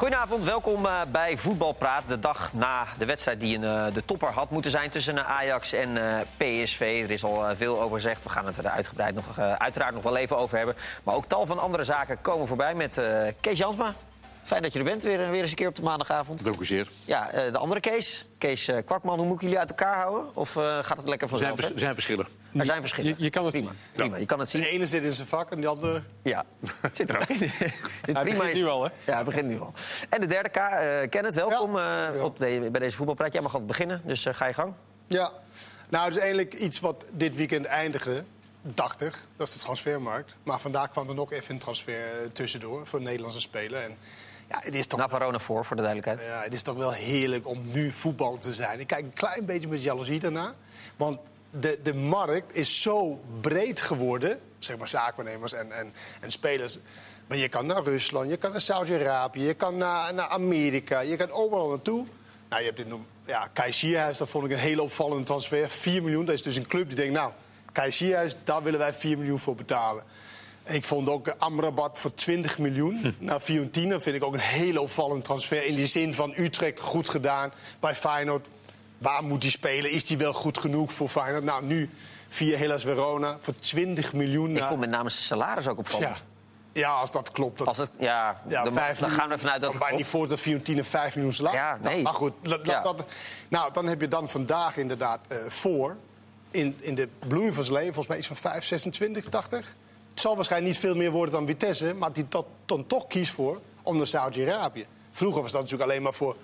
Goedenavond, welkom uh, bij Voetbalpraat. De dag na de wedstrijd die een, uh, de topper had moeten zijn tussen uh, Ajax en PSV. Er is al veel over gezegd. We gaan het er uitgebreid nog, uiteraard nog wel even over hebben. Maar ook tal van andere zaken komen voorbij met Kees Jansma. Fijn dat je er bent, weer, weer eens een keer op de maandagavond. Dank u zeer. Ja, de andere Kees, Kees Kwakman, hoe moeten jullie uit elkaar houden? Of gaat het lekker vanzelf? Er zijn, zijn verschillen. Er zijn verschillen. Je, je kan het prima. zien. Prima. Je kan het zien. De ene zit in zijn vak en de andere... Ja, het zit er ook in. Hij begint nu al, hè? Ja, hij begint nu al. En de derde K, uh, Kenneth, welkom ja. uh, op de, bij deze voetbalpraat. Jij mag altijd beginnen, dus uh, ga je gang. Ja, nou, het is eigenlijk iets wat dit weekend eindigde. Dacht ik, dat is de transfermarkt. Maar vandaag kwam er nog even een transfer tussendoor voor een Nederlandse speler. En ja, het is toch... Navarone voor, voor de duidelijkheid. Ja, het is toch wel heerlijk om nu voetbal te zijn. Ik kijk een klein beetje met jaloezie daarna. Want de, de markt is zo breed geworden, zeg maar zaakwaarnemers en, en, en spelers. Maar je kan naar Rusland, je kan naar Saudi-Arabië, je kan naar, naar Amerika, je kan overal naartoe. Nou, je hebt dit ja, Kai Sierhuis, dat vond ik een hele opvallende transfer. 4 miljoen, dat is dus een club die denkt, nou, Kai Sierhuis, daar willen wij 4 miljoen voor betalen. Ik vond ook Amrabat voor 20 miljoen hm. naar Fiorentina. vind ik ook een hele opvallende transfer. In die zin van Utrecht goed gedaan. Bij Feyenoord Waar moet hij spelen? Is hij wel goed genoeg voor Feyenoord? Nou, nu via Hellas Verona voor 20 miljoen. Ik vond met name zijn salaris ook opvallend. Ja. ja, als dat klopt. Dat... Als het, ja, ja dan, dan gaan we vanuit dat... Maar niet voor dat Fiorentina 5 miljoen salaris. Ja, nee. Nou, maar goed, dat, ja. dat, nou, dan heb je dan vandaag inderdaad uh, voor... In, in de bloei van zijn leven, volgens mij iets van 5, 26, 80. Het zal waarschijnlijk niet veel meer worden dan Vitesse... maar die tot, dan toch kiest voor om naar Saudi-Arabië. Vroeger was dat natuurlijk alleen maar voor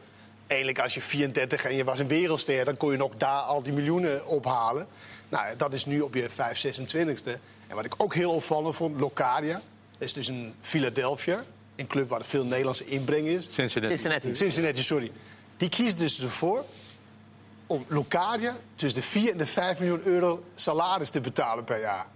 eigenlijk als je 34 en je was een wereldster, dan kon je nog daar al die miljoenen ophalen. Nou, dat is nu op je 5, 26e. En wat ik ook heel opvallend vond, Locadia. Dat is dus een Philadelphia, een club waar er veel Nederlandse inbreng is. Cincinnati. Cincinnati. Cincinnati, sorry. Die kiest dus ervoor om Locadia tussen de 4 en de 5 miljoen euro salaris te betalen per jaar.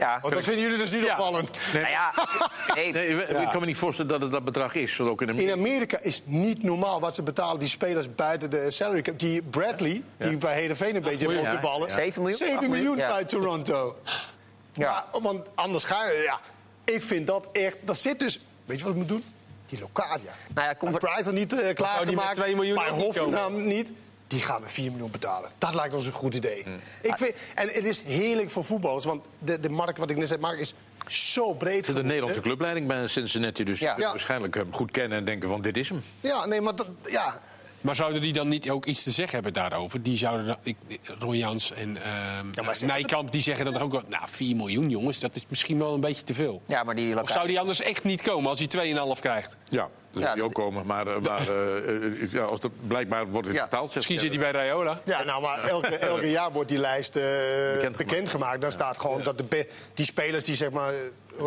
Ja. Want dat vinden jullie dus niet opvallend. Nee. Nou ja, nee. nee ik kan me niet voorstellen dat het dat bedrag is. Ook in, Amerika. in Amerika is niet normaal wat ze betalen die spelers buiten de salary cap. Die Bradley, die bij Heerenveen een beetje op de ballen. 7 miljoen? 7 miljoen bij Toronto. Ja. Maar, want anders ga je... Ja, ik vind dat echt... Dat zit dus... Weet je wat ik moet doen? Die Locadia. Nou ja, kom... Brighton niet uh, klaargemaakt. 2 miljoen bij niet die gaan we 4 miljoen betalen. Dat lijkt ons een goed idee. Hmm. Ik vind, en het is heerlijk voor voetballers, want de, de markt, wat ik net zei, markt is zo breed. De Nederlandse clubleiding bij Cincinnati, dus Ja. ja. waarschijnlijk hem goed kennen en denken van dit is hem. Ja, nee, maar dat, ja, Maar zouden die dan niet ook iets te zeggen hebben daarover? Die zouden ik, Ron Jans en ehm ze Nijkamp die zeggen dan toch ook wel... Nou, 4 miljoen jongens, dat is misschien wel een beetje te veel. Ja, maar die Of zou die anders echt niet komen als hij 2,5 krijgt? Ja, dat Ja, moet die dat- ook komen. Maar, eh, maar eh, eh, ja, als er blijkbaar wordt het Ja. betaald... Misschien je, zit hij bij Rayola. ja, nou, maar elke, elke jaar wordt die lijst eh, Bekendgemaakt. Dan staat gewoon dat de die spelers die zeg maar...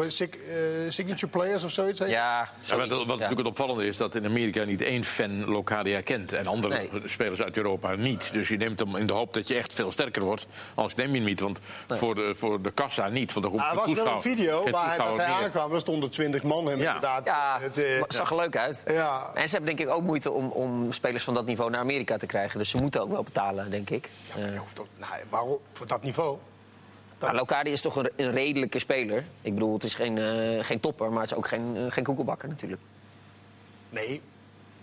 sig- eh, signature players of zoiets. hè? Ja, Ja, wat wat Ja. natuurlijk het opvallende is dat in Amerika niet één fan Locadia kent. En andere Nee. spelers uit Europa niet. Dus je neemt hem in de hoop dat je echt veel sterker wordt. Anders neem je hem niet. Want voor, de, voor de kassa niet. Voor de groep Ah, er was wel een video waar hij, aankwam. Er stonden 20 man hem Ja. inderdaad. Ja, Het, eh, het zag er leuk uit. ja. En ze hebben denk ik ook moeite om, om spelers van dat niveau naar Amerika te krijgen. Dus ze moeten ook wel betalen, denk ik. Eh, Je hoeft ook- nou, waarom? Voor dat niveau? Maar is toch een, een redelijke speler. Ik bedoel, het is geen, eh, geen topper, maar het is ook geen, eh, geen koekelbakker natuurlijk. Nee.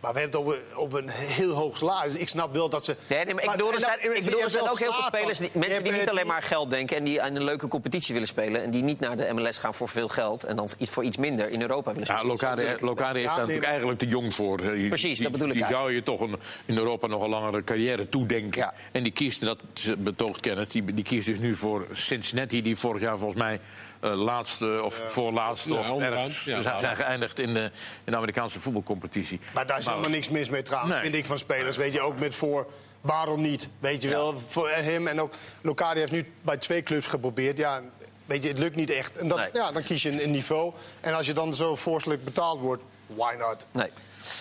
Maar we hebben het over, over een heel hoog salaris. Ik snap wel dat ze... Nee, nee, maar ik bedoel, er zijn, ik bedoel, er zijn ook heel veel spelers, die, mensen die niet eh, alleen maar geld denken... en die aan een leuke competitie willen spelen... en die niet naar de MLS gaan voor veel geld... en dan iets voor iets minder in Europa willen Ja, spelen. Is Ja, daar nee, natuurlijk eigenlijk te jong voor. Die- Precies, die- dat bedoel ik Die eigenlijk. zou je toch een, in Europa nog een langere carrière toedenken. Ja. En die kiest, dat betoogt Kenneth, die, die kiest dus nu voor Cincinnati... die vorig jaar volgens mij eh, laatste of voorlaatste Ja, of onderaan. ergens Ja, zijn, laatste. zijn geëindigd in de, in de Amerikaanse voetbalcompetitie. Maar daar is helemaal niks mis mee trouwens, Nee. vind ik, van spelers. Weet je, ook met voor... Waarom niet? Weet je wel, voor hem en ook... Locadia heeft nu bij twee clubs geprobeerd. Ja, weet je, het lukt niet echt. En dat, Nee. ja, dan kies je een, een niveau. En als je dan zo voorstelijk betaald wordt, why not? Nee.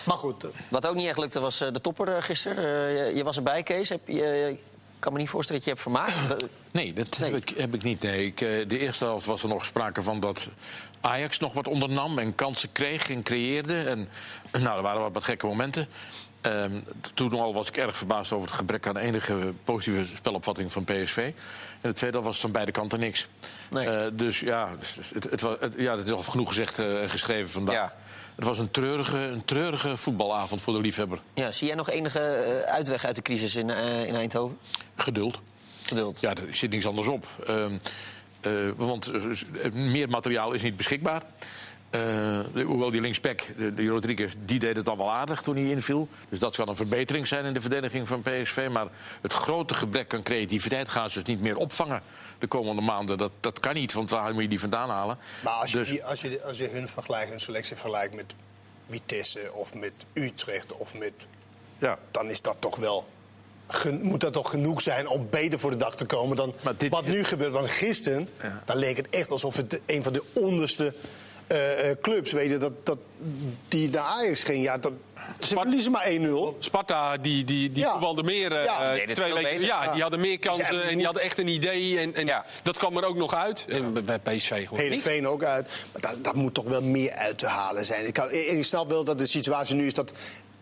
Maar goed, eh, Wat ook niet echt lukte was eh, de topper gisteren. Eh, je, was erbij, Kees. Heb je, kan me niet voorstellen dat je hebt vermaakt. Dat- Nee, dat Nee. Heb, ik, heb ik niet. Nee. Ik, eh, de eerste helft was er nog sprake van dat Ajax nog wat ondernam en kansen kreeg en creëerde. En nou, er waren wat, wat gekke momenten. Ehm, toen al was ik erg verbaasd over het gebrek aan enige positieve spelopvatting van PSV. En het tweede was van beide kanten niks. Nee. Eh, dus ja, het, het, ja, het is al genoeg gezegd eh, en geschreven vandaag. Ja. Het was een treurige, een treurige voetbalavond voor de liefhebber. Ja, zie jij nog enige eh, uitweg uit de crisis in, eh, in Eindhoven? Geduld. Geduld. Ja, er zit niks anders op. Ehm, eh, want meer materiaal is niet beschikbaar. Hoewel die linksback, de, die Rodriguez, die deed het dan wel aardig toen hij inviel. Dus dat kan een verbetering zijn in de verdediging van PSV. Maar het grote gebrek aan creativiteit gaan ze dus niet meer opvangen de komende maanden. Dat, dat kan niet, want waar moet je die vandaan halen? Maar als je, Dus- die- als, je, als je hun vergelijkt, hun selectie vergelijkt met Vitesse of met Utrecht of met... ja. dan is dat toch wel... gen- moet dat toch genoeg zijn om beter voor de dag te komen dan dit wat nu gebeurt. Want gisteren, Ja. dan leek het echt alsof het een van de onderste eh, eh, clubs... Weet je, dat, dat, die naar Ajax ging. Ja, dat, ze verliezen maar 1-0. Sparta, die, die, die Ja. voetbalde meer. eh, Ja, twee weken, ja, Ja. die hadden meer kansen Ja, en die hadden echt een idee. En, en Ja. dat kwam er ook nog uit. En bij- bij PSV gewoon niet. Heerenveen ook uit. Maar dat, dat moet toch wel meer uit te halen zijn. Ik, kan, ik snap wel dat de situatie nu is dat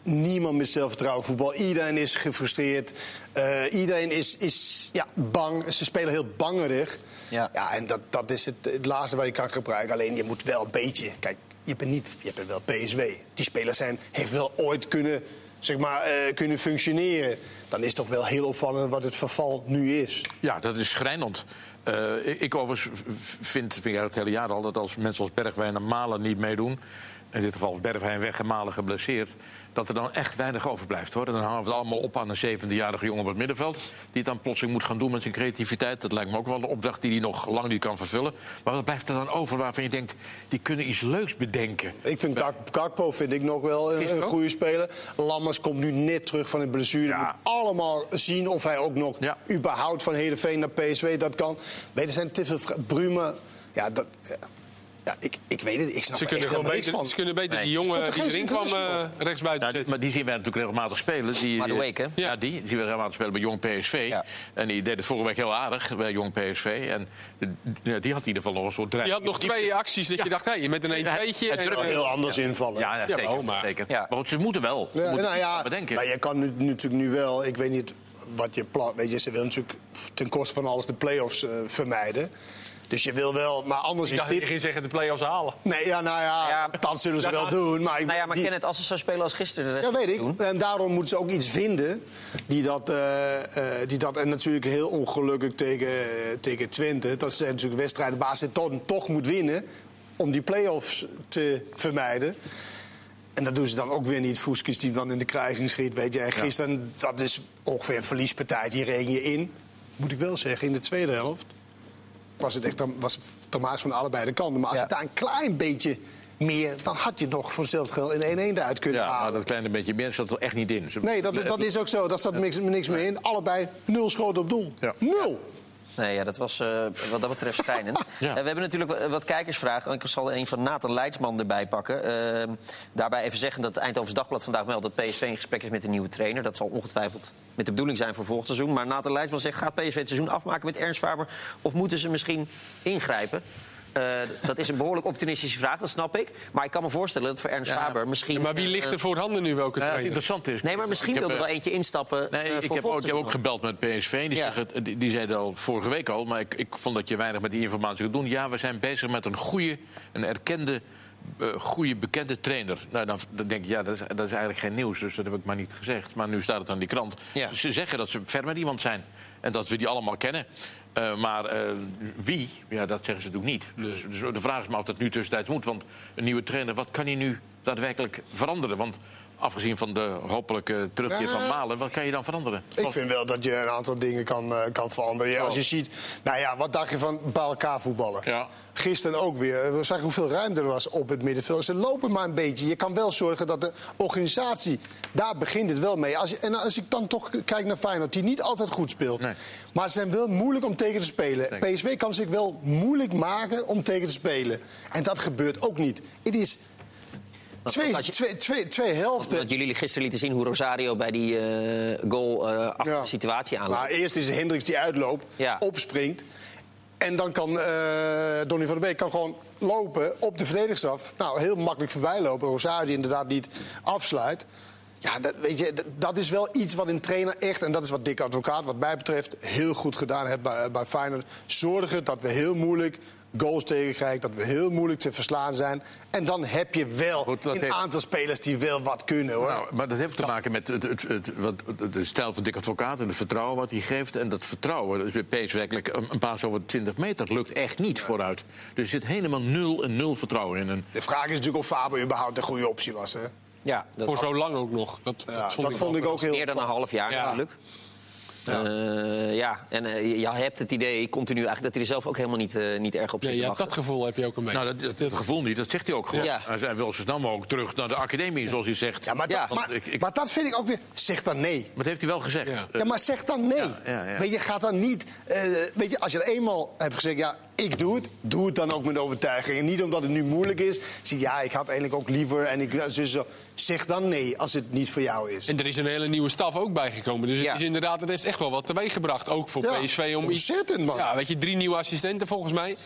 niemand met zelfvertrouwen voetbal. Iedereen is gefrustreerd. Eh, iedereen is, is ja, bang. Ze spelen heel bangerig. Ja. ja en dat, dat is het, het laatste wat je kan gebruiken. Alleen je moet wel een beetje... Kijk, je bent, niet, je bent wel PSW. Die spelers zijn, heeft wel ooit kunnen, zeg maar, eh, kunnen functioneren. Dan is het toch wel heel opvallend wat het verval nu is. Ja, dat is schrijnend. Eh, ik ik overigens vind, vind ik het hele jaar al, dat als mensen als Bergwijn en Malen niet meedoen... in dit geval is Bergwijn weg en Malen geblesseerd... dat er dan echt weinig overblijft. Hoor. Dan hangen we het allemaal op aan een 17-jarige jongen op het middenveld... die het dan plotseling moet gaan doen met zijn creativiteit. Dat lijkt me ook wel een opdracht die hij nog lang niet kan vervullen. Maar wat blijft er dan over waarvan je denkt... die kunnen iets leuks bedenken? Ik vind Gakpo vind ik nog wel een, een goede speler. Lammers komt nu net terug van de blessure. Ja. Moet allemaal zien of hij ook nog Ja. überhaupt van Heerenveen naar PSV dat kan. Weet, er zijn te veel Bruma. Ja, dat, ja. Ja ik, ik weet het. Ik snap Ze kunnen, gewoon beter, van. ze kunnen beter Nee. die jongen die erin kwam eh international. rechtsbuiten Ja, die- zetten. maar die zien wij natuurlijk regelmatig spelen. Die, Maar de week, hè? Ja, die, die zien we regelmatig spelen bij Jong PSV. Ja. En die deed het vorige week heel aardig bij Jong PSV. En ja, die had in ieder geval nog een soort Die dreiging. had nog twee acties dat je dacht, hé, met een 1-2'tje. hij en- durft Wel heel anders invallen. Ja, zeker. zeker. Ja. Maar goed, ze moeten wel. Ze Ja, moeten nou bedenken. maar je kan nu, natuurlijk nu wel, ik weet niet wat je plan, weet je, ze willen natuurlijk ten koste van alles de play-offs eh, vermijden. Dus je wil wel, maar anders Ik is dat je dit. ging zeggen de play-offs halen. Nee, ja, nou ja, Ja, dat zullen ze wel gaat- doen. Maar, ik- Nou ja, maar die- Kenneth, als ze zo spelen als gisteren... De rest Ja, weet doen, ik. En daarom moeten ze ook iets vinden die dat, eh, eh, die dat en natuurlijk heel ongelukkig tegen, tegen Twente. Dat zijn natuurlijk wedstrijden waar ze toch, toch moet winnen om die play-offs te vermijden. En dat doen ze dan ook weer niet. Fuskis die dan in de kruising schiet, weet je. En gisteren, dat is ongeveer een verliespartij, die regen je in. Moet ik wel zeggen, in de tweede helft was het echt was Thomas van allebei de kanten. Maar als Ja. je daar een klein beetje meer, dan had je nog voor hetzelfde geld in 1-1 eruit kunnen Ja, halen. maar dat kleine beetje meer zat er echt niet in. Ze- Nee, dat, dat is ook zo. Daar staat niks, niks meer in. Allebei nul schoten op doel. Ja. Nul. Nee, ja, dat was eh, wat dat betreft schrijnend. Ja. Eh, we hebben natuurlijk wat, kijkersvragen. Ik zal een van Nathan Leidsman erbij pakken. Eh, daarbij even zeggen dat het Eindhovens Dagblad vandaag meldt... dat PSV in gesprek is met een nieuwe trainer. Dat zal ongetwijfeld met de bedoeling zijn voor volgend seizoen. Maar Nathan Leidsman zegt, gaat PSV het seizoen afmaken met Ernst Faber... of moeten ze misschien ingrijpen? Eh, dat is een behoorlijk optimistische vraag, dat snap ik. Maar ik kan me voorstellen dat voor Ernst Ja. Faber misschien... Ja, maar wie ligt er voor handen nu welke ja, interessante is... Nee, maar misschien wil er eh, wel eentje instappen Nee, eh, ik heb ook, ik heb ook gebeld met PSV. Die, Ja. zeggen, die, die zeiden al vorige week al, maar ik, ik vond dat je weinig met die informatie kunt doen. Ja, we zijn bezig met een goede, een erkende, eh, goede, bekende trainer. Nou, dan, dan denk ik, ja, dat is, dat is eigenlijk geen nieuws, dus dat heb ik maar niet gezegd. Maar nu staat het aan die krant. Ja. Ze zeggen dat ze ver met iemand zijn en dat we die allemaal kennen. Eh, maar eh, wie, ja, dat zeggen ze natuurlijk niet. Dus, dus de vraag is maar of dat nu tussentijds moet. Want een nieuwe trainer, wat kan hij nu daadwerkelijk veranderen? Want afgezien van de hopelijke terugkeer van. Malen, wat kan je dan veranderen? Ik vind wel dat je een aantal dingen kan, eh, kan veranderen. Ja, als je ziet, nou ja, wat dacht je van bij elkaar voetballen? Ja. Gisteren ook weer. We zagen hoeveel ruimte er was op het middenveld. Ze lopen maar een beetje. Je kan wel zorgen dat de organisatie, daar begint het wel mee. Als je, en als ik dan toch kijk naar Feyenoord, die niet altijd goed speelt. Nee. Maar ze zijn wel moeilijk om tegen te spelen. PSV kan zich wel moeilijk maken om tegen te spelen. En dat gebeurt ook niet. Het is twee, als je- twee, twee, twee helften. Dat jullie gisteren lieten zien hoe Rosario bij die eh, goal eh achter Ja. de situatie aanloopt. Maar eerst is Hendricks die uitloopt, Ja. opspringt. En dan kan eh Donny van der Beek kan gewoon lopen op de verdedigers af. Nou, heel makkelijk voorbij lopen. Rosario die inderdaad niet afsluit. Ja, dat, weet je, dat, dat is wel iets wat een trainer echt, en dat is wat Dick Advocaat, wat mij betreft, heel goed gedaan heeft bij, bij Feyenoord. Zorgen dat we heel moeilijk goals tegenkrijgen, dat we heel moeilijk te verslaan zijn. En dan heb je wel Goed, een heeft- aantal spelers die wel wat kunnen, hoor. Nou, maar dat heeft te maken met het, het, het, wat, de stijl van Dick Advocaat en het vertrouwen wat hij geeft. En dat vertrouwen, dus bij werkelijk een, een paas over 20 meter, dat lukt echt niet vooruit. Dus er zit helemaal nul en nul vertrouwen in. En De vraag is natuurlijk of Faber überhaupt een goede optie was, hè? Ja, dat Voor zo lang ook nog. Dat, Ja, dat vond dat ik, vond wel ik ook heel... meer dan een half jaar Ja. natuurlijk. Ja, ja. en eh, je hebt het idee continu eigenlijk dat hij er zelf ook helemaal niet, eh, niet erg op zit ja, wachten. dat gevoel heb je ook een beetje. nou, dat, dat, dat gevoel niet, dat zegt hij ook gewoon. Ja. Hij wil zo snel mogelijk terug naar de academie, zoals hij zegt. Ja, maar, Ja, dat, maar, ik- ik- maar dat vind ik ook weer... Zeg dan nee. Maar dat heeft hij wel gezegd. Ja. Eh, Ja, maar zeg dan nee. Ja, ja, ja. Weet je, gaat dan niet. eh, weet je, als je eenmaal hebt gezegd, ja, ik doe het, doe het dan ook met overtuiging. En niet omdat het nu moeilijk is. Zie, ja, ik had eigenlijk ook liever. En ik, dus, zeg dan nee als het niet voor jou is. En er is een hele nieuwe staf ook bijgekomen. Dus Ja. het is inderdaad, het heeft echt wel wat teweeggebracht. Ook voor Ja, PSV om iets. ontzettend, man. Ja, weet je, drie nieuwe assistenten volgens mij.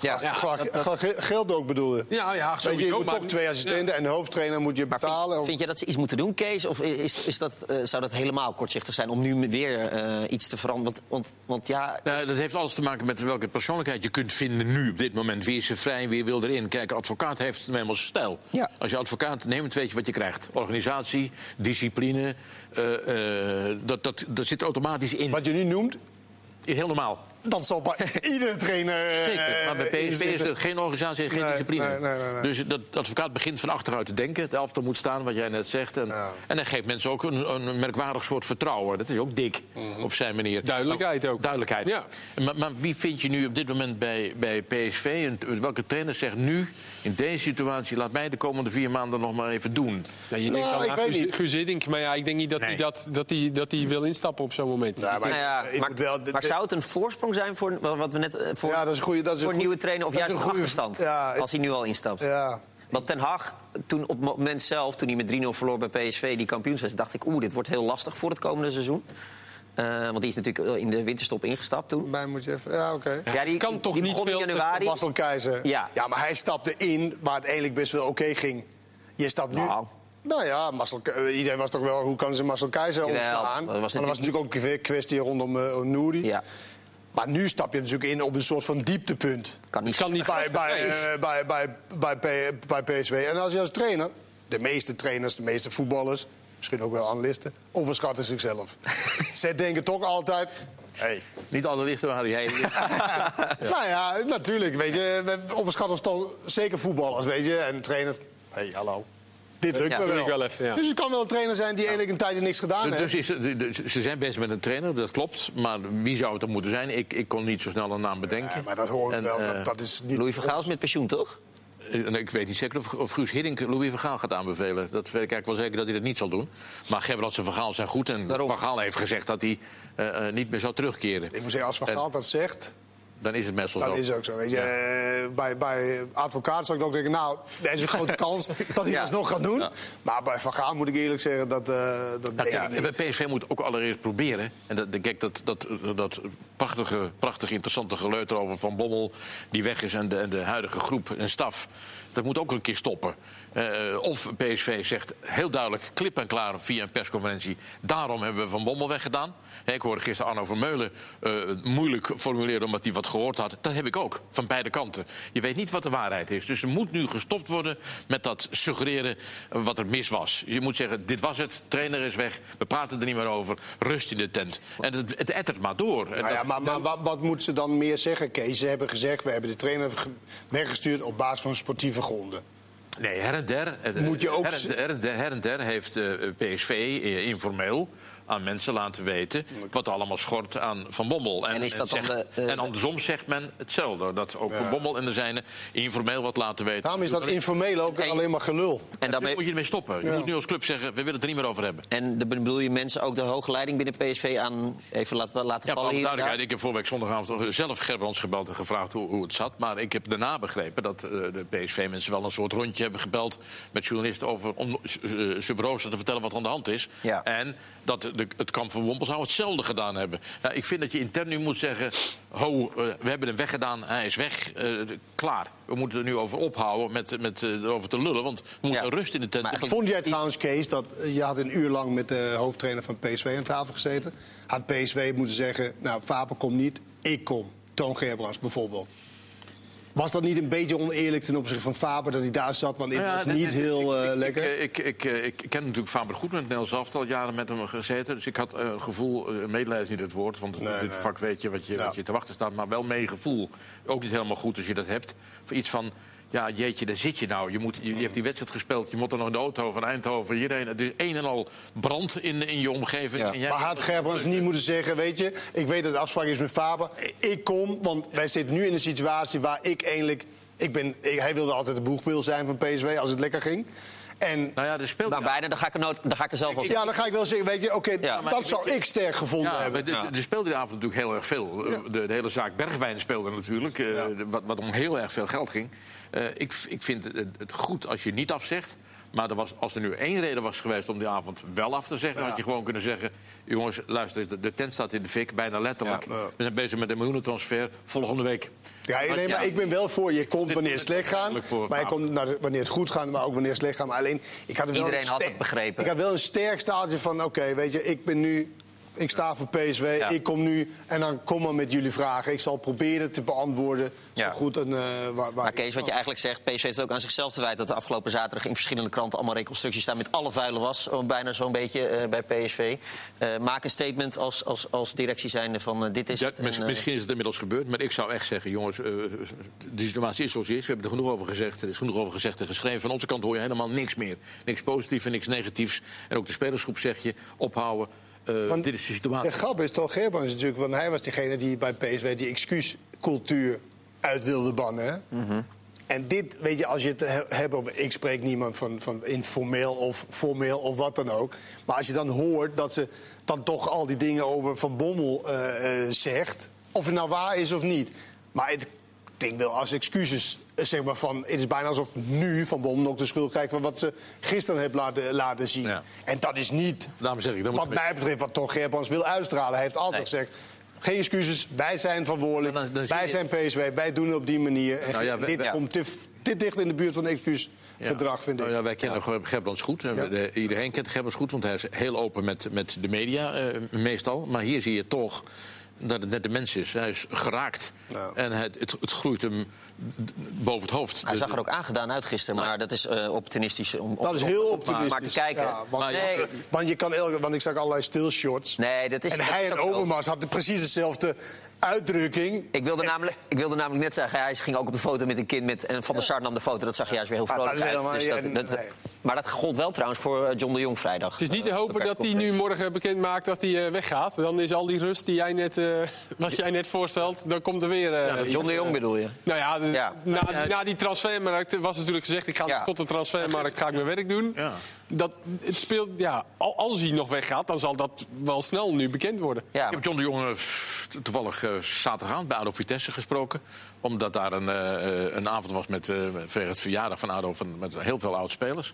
Ja, dat- dat- geld ook bedoelen. Ja, ja, Weet je, je sowieso. moet maar- toch twee assistenten en de hoofdtrainer moet je Maar betalen. vind, vind je dat ze iets moeten doen, Kees? Of is, is dat, eh, zou dat helemaal kortzichtig zijn om nu weer eh, iets te veranderen? Want, want, want ja, Nou, dat heeft alles te maken met welke persoonlijkheid je kunt vinden nu op dit moment. Wie is er vrij, wie wil erin? Kijk, advocaat heeft eenmaal zijn stijl. Ja. Als je advocaat neemt, weet je wat je krijgt. Organisatie, discipline, eh, eh, dat, dat, dat zit automatisch in. Wat je nu noemt, Is heel normaal. Dat zal bij iedere trainer. eh, Zeker. Maar bij PSV is er geen organisatie en geen Nee, discipline. nee, nee, nee, nee. Dus dat advocaat begint van achteruit te denken. Het elftal moet staan, wat jij net zegt. En, Ja. en hij geeft mensen ook een, een merkwaardig soort vertrouwen. Dat is ook dik, op zijn manier. Duidelijkheid ook. Duidelijkheid. Ja. Maar, maar wie vind je nu op dit moment bij, bij PSV? En welke trainer zegt nu, in deze situatie... laat mij de komende vier maanden nog maar even doen? Ja, je denkt Nou, dan ik aan weet Guus, niet. Guus Hiddink, maar ja, ik denk niet dat hij Nee. dat, dat, hij, dat hij wil instappen op zo'n moment. Ja, maar nou ja, ik maar, de- maar zou het een voorsprong zijn voor wat we net eh, voor, Ja, dat is een goeie- dat is een voor een nieuwe trainer of dat is juist een goeie- achterstand? ja, als hij nu al instapt. Ja. Want Ten Hag, toen op het moment zelf, toen hij met 3-0 verloor bij PSV, die kampioenswedstrijd, dacht ik, oeh, dit wordt heel lastig voor het komende seizoen. Eh, want die is natuurlijk eh, in de winterstop ingestapt toen. Bij moet je even. Ja, oké. Ja, die kan toch die niet begon in veel- januari. Marcel Keizer. Ja. ja, maar hij stapte in waar het eigenlijk best wel oké ging. Je stapt nu. Nou. Nou ja, Marcel, iedereen was toch wel, hoe kan ze Marcel Keizer dat was Maar er was natuurlijk natuurlijk ook een kwestie rondom uh, Nouri. Ja, Maar nu stap je natuurlijk in op een soort van dieptepunt. kan niet. kan niet Bij, bij, eh, bij, bij, bij, P- bij PSV. En als je als trainer, de meeste trainers, de meeste voetballers, misschien ook wel analisten, overschatten zichzelf. Zij denken toch altijd. Hey. Niet alle lichten waren jij. Nou ja, natuurlijk. Weet je, we overschatten ons toch zeker voetballers, weet je. En trainer, hey, hallo. Dit lukt Ja, me doe wel. even, ja. Dus het kan wel een trainer zijn die eigenlijk een tijdje niks gedaan heeft. Dus is, het- dus ze zijn bezig met een trainer, dat klopt. Maar wie zou het dan moeten zijn? Ik, ik kon niet zo snel een naam bedenken. Ja, maar dat hoor ik En, wel. eh, dat, dat is niet... Louis Vergaal is met pensioen, toch? En ik weet niet zeker of, of Guus Hiddink Louis van Gaal gaat aanbevelen. Dat weet ik eigenlijk wel zeker dat hij dat niet zal doen. Maar Gerbrands en Van Gaal zijn goed. En Daarom. Van Gaal heeft gezegd dat hij eh, eh, niet meer zou terugkeren. Ik moet zeggen, als Van En- Gaal dat zegt, Dan is het meestal zo. is het ook zo. Weet je, Eh, bij, bij advocaat zou ik ook denken, nou, er is een grote kans dat hij Ja. dat nog gaat doen. Maar bij Van Gaal moet ik eerlijk zeggen, dat, eh dat denk Ja, niet. bij PSV moet ook allereerst proberen. En dat, kijk, dat, dat, dat prachtige, prachtig interessante geleuter over Van Bommel... die weg is en de, en de huidige groep en staf... dat moet ook een keer stoppen. Eh, of PSV zegt heel duidelijk, klip en klaar via een persconferentie... daarom hebben we Van Bommel weggedaan. Ik hoorde gisteren Arno Vermeulen eh, moeilijk formuleren... omdat hij wat gehoord had. Dat heb ik ook, van beide kanten. Je weet niet wat de waarheid is. Dus er moet nu gestopt worden met dat suggereren wat er mis was. Je moet zeggen, dit was het, trainer is weg... we praten er niet meer over, rust in de tent. En het, het ettert maar door. Nou ja, dat- maar, maar wat, wat moeten ze dan meer zeggen, Kees? Ze hebben gezegd, we hebben de trainer ge- weggestuurd op basis van sportieve gronden. Nee, her en der. eh, Moet je ook her, en, en der, her en der heeft eh, PSV eh, informeel aan mensen laten weten wat er allemaal schort aan Van Bommel. En is dat dan zegt- de, eh, en andersom zegt men hetzelfde. Dat ook Van Bommel en de zijne informeel wat laten weten. Daarom is dat informeel ook En- alleen maar gelul. En, Daar daarmee, moet je ermee stoppen. Je moet nu als club zeggen, we willen het er niet meer over hebben. en dan bedoel je mensen ook de hoge leiding binnen PSV aan even laten, laten Ja, vallen alle hier en duidelijkheid, ik heb vorige week zondagavond zelf Gerbrands gebeld en gevraagd hoe, hoe het zat. Maar ik heb daarna begrepen dat eh, de PSV-mensen wel een soort rondje hebben gebeld met journalisten over om uh, Sub Rosa te vertellen wat er aan de hand is. Ja. En dat de het kamp van Wompel zou hetzelfde gedaan hebben. Ja, ik vind dat je intern nu moet zeggen... ho, eh, we hebben hem weggedaan, hij is weg, eh, klaar. We moeten er nu over ophouden met, met eh, erover te lullen... want we moeten Ja. rust in de tent. Maar Vond jij trouwens, Kees, dat je had een uur lang met de hoofdtrainer van PSV aan tafel gezeten? Had PSV moeten zeggen, nou, Faber komt niet, ik kom. Toon Gerbrands bijvoorbeeld. Was dat niet een beetje oneerlijk ten opzichte van Faber dat hij daar zat? Want het ja, was niet heel ik- eh, lekker. Ik, ik, ik, ik ken natuurlijk Faber goed met Nederlands elftal, jaren met hem gezeten. Dus ik had eh, gevoel, eh, medelijden is niet het woord, want Nee, dit nee. vak weet je wat, je Ja. wat je te wachten staat. Maar wel meegevoel. Ook niet helemaal goed als je dat hebt. Voor iets van, ja jeetje, daar zit je nou. Je, moet, je, je hebt die wedstrijd gespeeld, je moet er nog in de auto van Eindhoven, hierheen. Het is een en al brand in, in je omgeving. Ja. En jij- Maar had Gerbrands niet moeten zeggen, weet je, ik weet dat de afspraak is met Faber. Ik kom, want wij zitten nu in een situatie waar ik eigenlijk... Ik ben, ik- hij wilde altijd de boegpil zijn van PSV als het lekker ging. En Nou ja, er speelt... Maar bijna, dan ga ik er, nooit, dan ga ik er zelf wel ja, dan ga ik wel zeggen, weet je, oké, Ja, dat zou ik sterk gevonden Ja, hebben. maar de- de- er speelde die avond natuurlijk heel erg veel. De, de hele zaak Bergwijn speelde natuurlijk, eh, Ja. de- wat, wat om heel erg veel geld ging. Eh, ik, ik vind het, het goed als je niet afzegt. Maar er was, als er nu één reden was geweest om die avond wel af te zeggen... Ja. had je gewoon kunnen zeggen... jongens, luister, de, de tent staat in de fik, bijna letterlijk. Ja. Ja. We zijn bezig met een miljoenentransfer, volgende week. Ja, nee, maar ja, ik ben wel voor. Je komt wanneer het slecht gaat. Maar je komt naar de- wanneer het goed gaat, maar ook wanneer het slecht gaat. Maar alleen, ik had er wel Iedereen een had het begrepen. Ik had wel een sterk staaltje van, oké, weet je, ik ben nu... Ik sta voor PSV, Ja. ik kom nu en dan kom maar met jullie vragen. Ik zal proberen te beantwoorden zo Ja. goed en, eh, waar, waar Maar Kees, wat je eigenlijk zegt, PSV heeft het ook aan zichzelf te wijten... dat de afgelopen zaterdag in verschillende kranten allemaal reconstructies staan... met alle vuile was, bijna zo'n beetje eh, bij PSV. Eh, maak een statement als, als, als directie zijnde van dit is Ja, het. mis- en, misschien is het inmiddels gebeurd, maar ik zou echt zeggen... jongens, eh, de situatie is zoals die is. We hebben er genoeg over gezegd. Er is genoeg over gezegd en geschreven. Van onze kant hoor je helemaal niks meer. Niks positiefs en niks negatiefs. En ook de spelersgroep zeg je, ophouden. Eh, dit is de situatie. De grap is toch, Gerbrands natuurlijk, want hij was degene die bij PSV die excuuscultuur uit wilde bannen. Mhm. En dit, weet je, als je het he- hebt over. Ik spreek niemand van, van informeel of formeel of wat dan ook. Maar als je dan hoort dat ze dan toch al die dingen over Van Bommel eh, eh, zegt. Of het nou waar is of niet. Maar het, ik denk wel als excuses. Eh, Zeg maar van, het is bijna alsof nu Van Bommel ook de schuld krijgt van wat ze gisteren heeft laten, laten zien. Ja. En dat is niet Daarom zeg ik, dan moet wat mij betreft, wat Tom Gerbrands wil uitstralen. Hij heeft altijd Nee. gezegd, geen excuses, wij zijn verantwoordelijk. Dan- dan zie wij je- zijn PSV, wij doen het op die manier. En Nou ja, dit komt te, te dicht in de buurt van excuusgedrag, vind ik. Nou ja, wij kennen. Gerbrands goed. De- iedereen kent Gerbrands goed, want hij is heel open met, met de media eh, meestal. Maar hier zie je toch dat het net de mens is. Hij is geraakt. Ja. En het, het, het groeit hem boven het hoofd. Hij zag er ook aangedaan uit gisteren, maar dat is eh, optimistisch. Om, Dat is heel optimistisch. Maar te kijken. Ja, want, Maar nee, want, je kan elke, want ik zag allerlei stilshots. nee, dat is en dat hij is en. Overmars hadden precies dezelfde uitdrukking. Ik wilde, namelijk, ik wilde namelijk net zeggen, hij ging ook op de foto met een kind. Met, en Van der Sar nam de foto, dat zag je juist weer heel Ah, vrolijk uit. helemaal- Dus dat, dat, nee. maar dat gold wel trouwens voor eh, John de Jong vrijdag. Het is niet te Eh, hopen dat hij nu morgen bekend maakt dat hij eh, weggaat. Dan is al die rust die jij net, eh, wat jij net voorstelt, dan komt er weer... eh, John de Jong bedoel je? Nou ja. Na, na die transfermarkt was natuurlijk gezegd... ik ga Ja. tot de transfermarkt ga ik mijn werk doen. Dat, het speelt, ja, al- als hij nog weggaat, dan zal dat wel snel nu bekend worden. Ja, Ik heb John de Jong eh, toevallig eh, zaterdagavond bij ADO Vitesse gesproken. Omdat daar een, eh, een avond was met, eh vanwege het verjaardag van ADO van, met heel veel oud-spelers.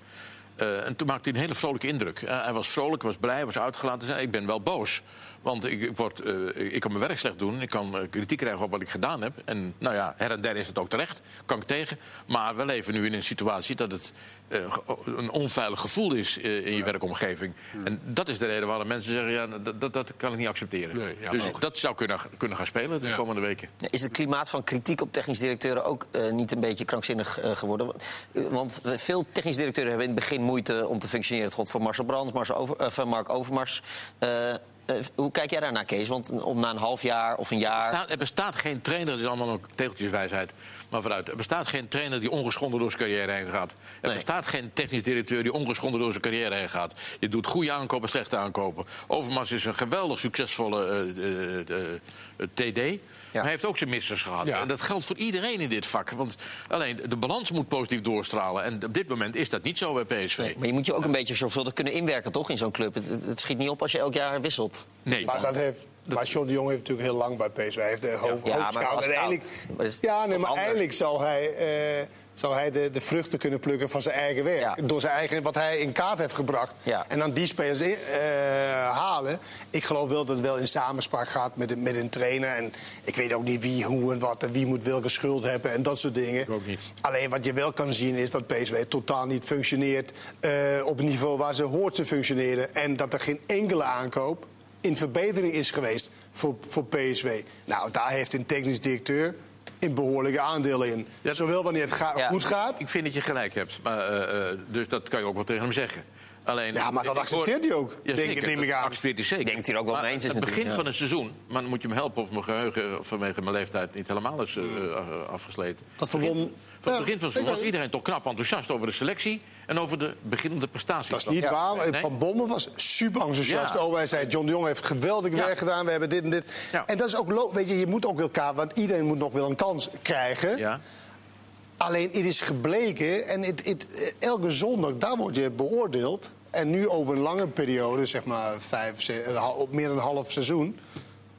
Eh, en toen maakte hij een hele vrolijke indruk. Eh, hij was vrolijk, was blij, was uitgelaten. Hij zei, ik ben wel boos. Want ik, ik, word, eh, ik kan mijn werk slecht doen. Ik kan eh, kritiek krijgen op wat ik gedaan heb. En nou ja, her en der is het ook terecht. Kan ik tegen. Maar we leven nu in een situatie dat het eh, een onveilig gevoel is eh, in je werkomgeving. En dat is de reden waarom mensen zeggen, ja, dat, dat, dat kan ik niet accepteren. Nee, ja, dus logisch. dat zou kunnen, kunnen gaan spelen de Ja. komende weken. Is het klimaat van kritiek op technisch directeuren ook eh, niet een beetje krankzinnig eh, geworden? Want veel technisch directeuren hebben in het begin moeite om te functioneren. Het god voor Marcel Brands, Marcel Over, eh, van Mark Overmars. Eh, eh, hoe kijk jij daarnaar, Kees? Want om na een half jaar of een jaar... Nou, er bestaat geen trainer, dat is allemaal ook tegeltjeswijsheid, maar vooruit. Er bestaat geen trainer die ongeschonden door zijn carrière heen gaat. Er Nee. bestaat geen technisch directeur die ongeschonden door zijn carrière heen gaat. Je doet goede aankopen, slechte aankopen. Overmars is een geweldig succesvolle TD. Maar hij heeft ook zijn missers gehad. Ja. En dat geldt voor iedereen in dit vak. Want alleen de balans moet positief doorstralen. En op dit moment is dat niet zo bij PSV. Nee, maar je moet je ook een beetje zorgvuldig kunnen inwerken, toch, in zo'n club? Het, schiet niet op als je elk jaar wisselt. Nee. Maar, dat heeft, maar John de Jong heeft natuurlijk heel lang bij PSV. Hij heeft de hoofd, Ja, maar eigenlijk- ja, nee, maar eigenlijk zal hij... eh, zou hij de, de vruchten kunnen plukken van zijn eigen werk. Ja. Door zijn eigen, wat hij in kaart heeft gebracht. Ja. En dan die spelers in- eh, halen. Ik geloof wel dat het wel in samenspraak gaat met, een- met een trainer. En ik weet ook niet wie, hoe en wat en wie moet welke schuld hebben en dat soort dingen. Ik ook niet. Alleen wat je wel kan zien is dat PSV totaal niet functioneert eh, op het niveau waar ze hoort te functioneren. En dat er geen enkele aankoop in verbetering is geweest voor, voor PSV. Nou, daar heeft een technisch directeur in behoorlijke aandelen in. Ja. Zowel wanneer het ga- Ja. goed gaat. Ik vind dat je gelijk hebt. Maar, eh, eh, dus dat kan je ook wel tegen hem zeggen. Alleen, Ja, maar dat accepteert hij ook, denk ik, zeker, neem ik dat aan. accepteert hij zeker. Ik denk dat hij er ook wel mee eens is Het begin ja. van een seizoen, maar dan moet je me helpen of mijn geheugen vanwege mijn leeftijd niet helemaal is eh, eh, afgesleten. Dat verbond- Van Ja, het begin van het seizoen was iedereen toch knap enthousiast over de selectie en over de beginnende prestaties. Dat is niet waar. Nee. Van Bommel was super enthousiast Ja. over. Hij zei, John de Jong heeft geweldig Ja. werk gedaan. We hebben dit en dit. En dat is ook... Weet je, je moet ook elkaar... Want iedereen moet nog wel een kans krijgen. Ja. Alleen, het is gebleken... En het, het, elke zondag, daar word je beoordeeld. En nu over een lange periode, zeg maar vijf, op meer dan een half seizoen...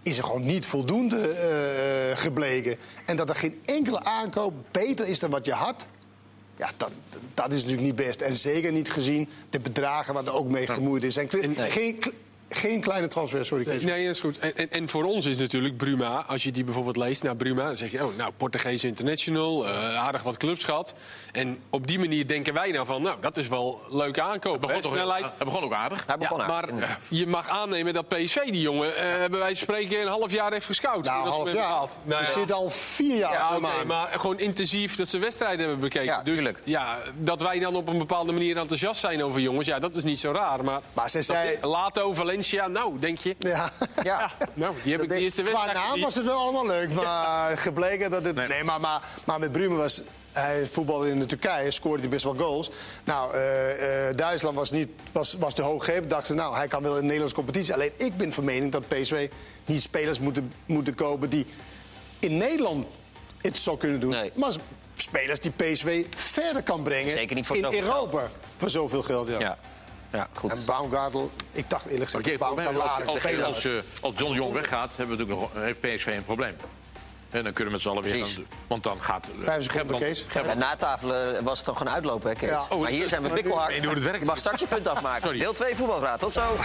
is er gewoon niet voldoende eh, gebleken. En dat er geen enkele aankoop beter is dan wat je had... Ja, dat, dat is natuurlijk niet best. En zeker niet gezien de bedragen waar er ook mee gemoeid is. En, geen, geen kleine transfer, sorry. Kees. Nee, dat is goed. En, en, en voor ons is natuurlijk Bruma, als je die bijvoorbeeld leest naar Bruma, dan zeg je, oh, nou, Portugees international, eh, aardig wat clubs gehad. En op die manier denken wij nou van, nou, dat is wel een leuke aankoop. Hij begon, snelheid. hij begon ook aardig. Hij begon Ja, aardig, maar je mag aannemen dat PSV die jongen, eh bij wijze van spreken, een half jaar heeft gescout. Nou, Dat is half jaar. Nou, Ze ja. zitten al vier jaar Ja, aan. maar gewoon intensief dat ze wedstrijden hebben bekeken. Ja, dus tuurlijk. ja, dat wij dan op een bepaalde manier enthousiast zijn over jongens, ja, dat is niet zo raar. Maar, Maar zij zei- Lato, Valencia, nou, denk je? Ja. Ja. Nou, die heb ik de eerste Qua wedstrijd naam gezien. was het wel allemaal leuk, maar gebleken dat het... Nee. Nee, maar, maar, maar met Bruma was... Hij voetbalde in de Turkije, scoorde hij best wel goals. Nou, eh, eh, Duitsland was, niet, was, was te hoog gegrepen. Dachten, nou, hij kan wel in de Nederlandse competitie. Alleen ik ben van mening dat PSV niet spelers moeten, moeten kopen... die in Nederland het zou kunnen doen. Nee. Maar spelers die PSV verder kan brengen Zeker niet voor in Europa. Voor zoveel geld, ja. Ja, ja goed. En Baumgartel, ik dacht eerlijk gezegd... probleem als, eh, als John Jong weggaat, hebben we natuurlijk nog, heeft PSV een probleem. En dan kunnen we met z'n allen weer gaan... Want dan gaat... eh, Vijf seconden, Kees. En na tafel eh, was het toch een uitlopen, hè, Kees? Ja. maar hier zijn we bikkelhard. Werkt. Je mag straks je punt afmaken. Sorry. Deel 2 voetbalpraat. Tot zo.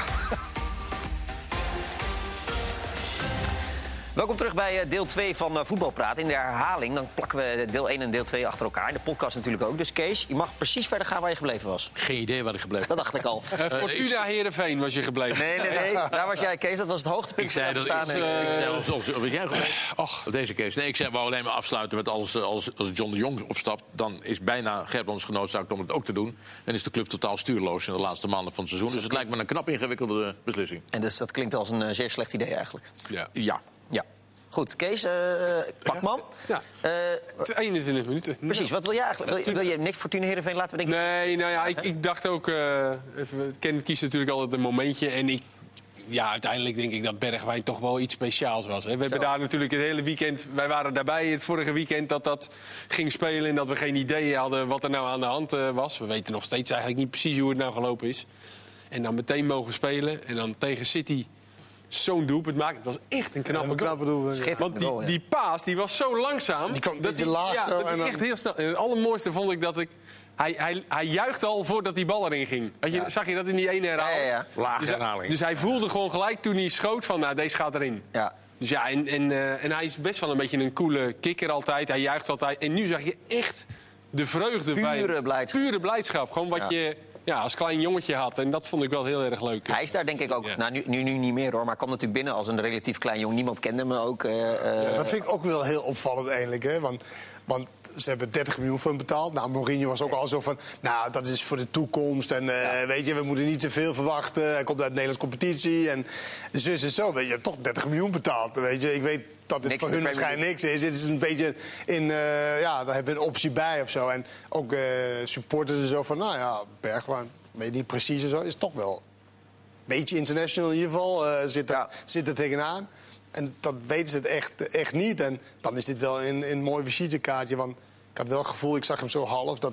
Welkom terug bij eh, deel 2 van eh, Voetbalpraat. In de herhaling dan plakken we deel 1 en deel 2 achter elkaar. De podcast natuurlijk ook. Dus Kees, je mag precies verder gaan waar je gebleven was. Geen idee waar ik gebleven Dat dacht ik al. Eh, Fortuna Heerenveen was je gebleven. Nee, nee, nee. Daar was jij, Kees. Dat was het hoogtepunt Ik zei dat het ik, ik, zei als, als, als jij Och. Deze case. Nee, ik zei wou alleen maar afsluiten met als, eh, als, als John de Jong opstapt, dan is bijna Gerbrands genoodzaakt om het ook te doen. En is de club totaal stuurloos in de laatste maanden van het seizoen. Dus het lijkt me een knap ingewikkelde beslissing. En dus dat klinkt als een eh, zeer slecht idee eigenlijk. Ja. Ja. Ja. Goed, Kees, eh Pakman. Ja. Eh, 21 minuten. precies, wat wil jij eigenlijk? Wil, wil je niks Fortuna Heerenveen laten we denken? Nee, nou ja, ik, ik dacht ook... eh even, Kenneth kiest natuurlijk altijd een momentje. En ik, ja, uiteindelijk denk ik dat Bergwijn toch wel iets speciaals was. Hè. We hebben daar natuurlijk het hele weekend... Wij waren daarbij het vorige weekend dat dat ging spelen... en dat we geen idee hadden wat er nou aan de hand eh, was. We weten nog steeds eigenlijk niet precies hoe het nou gelopen is. En dan meteen mogen spelen en dan tegen City zo'n doelpunt maken. Het was echt een knappe Een knappe doelpunt, Want die, die paas die was zo langzaam. Die kwam dat die- laag ja, zo dat en dan- echt heel snel. En het allermooiste vond ik dat ik. Hij, hij, hij juichte al voordat die bal erin ging. Je, Zag je dat in die ene herhaling? Ja, ja, Lage Dus, hij- herhaling. dus hij voelde gewoon gelijk toen hij schoot van, nou, deze gaat erin. Ja. Dus ja, en, en, eh, en hij is best wel een beetje een coole kikker altijd. Hij juicht altijd. En nu zag je echt de vreugde bij... Pure blijdschap. Pure blijdschap. Gewoon wat Ja. je ja, als klein jongetje had. En dat vond ik wel heel erg leuk. Hij is daar denk ik ook, Ja. nou, nu, nu, nu niet meer hoor, maar kwam natuurlijk binnen als een relatief klein jong. Niemand kende hem ook. eh, eh, Dat vind ik ook wel heel opvallend eigenlijk. Hè? Want, want ze hebben 30 miljoen voor hem betaald. Nou, Mourinho was ook al zo van... Nou, dat is voor de toekomst. En eh, weet je, we moeten niet te veel verwachten. Hij komt uit de Nederlandse competitie. En dus is het zo. Weet je, toch 30 miljoen betaald. Weet je, ik weet dat Niks voor hun waarschijnlijk niks is. Het is een beetje in... eh, ja, daar hebben we een optie bij of zo. En ook eh, supporters en zo van... Nou ja, Bergwijn, weet niet precies en zo. Is toch wel beetje international in ieder geval. eh, zit, er, Ja. zit er tegenaan. En dat weten ze het echt, echt niet. En dan is dit wel een, een mooi visitekaartje. Want ik had wel het gevoel, ik zag hem zo half, dat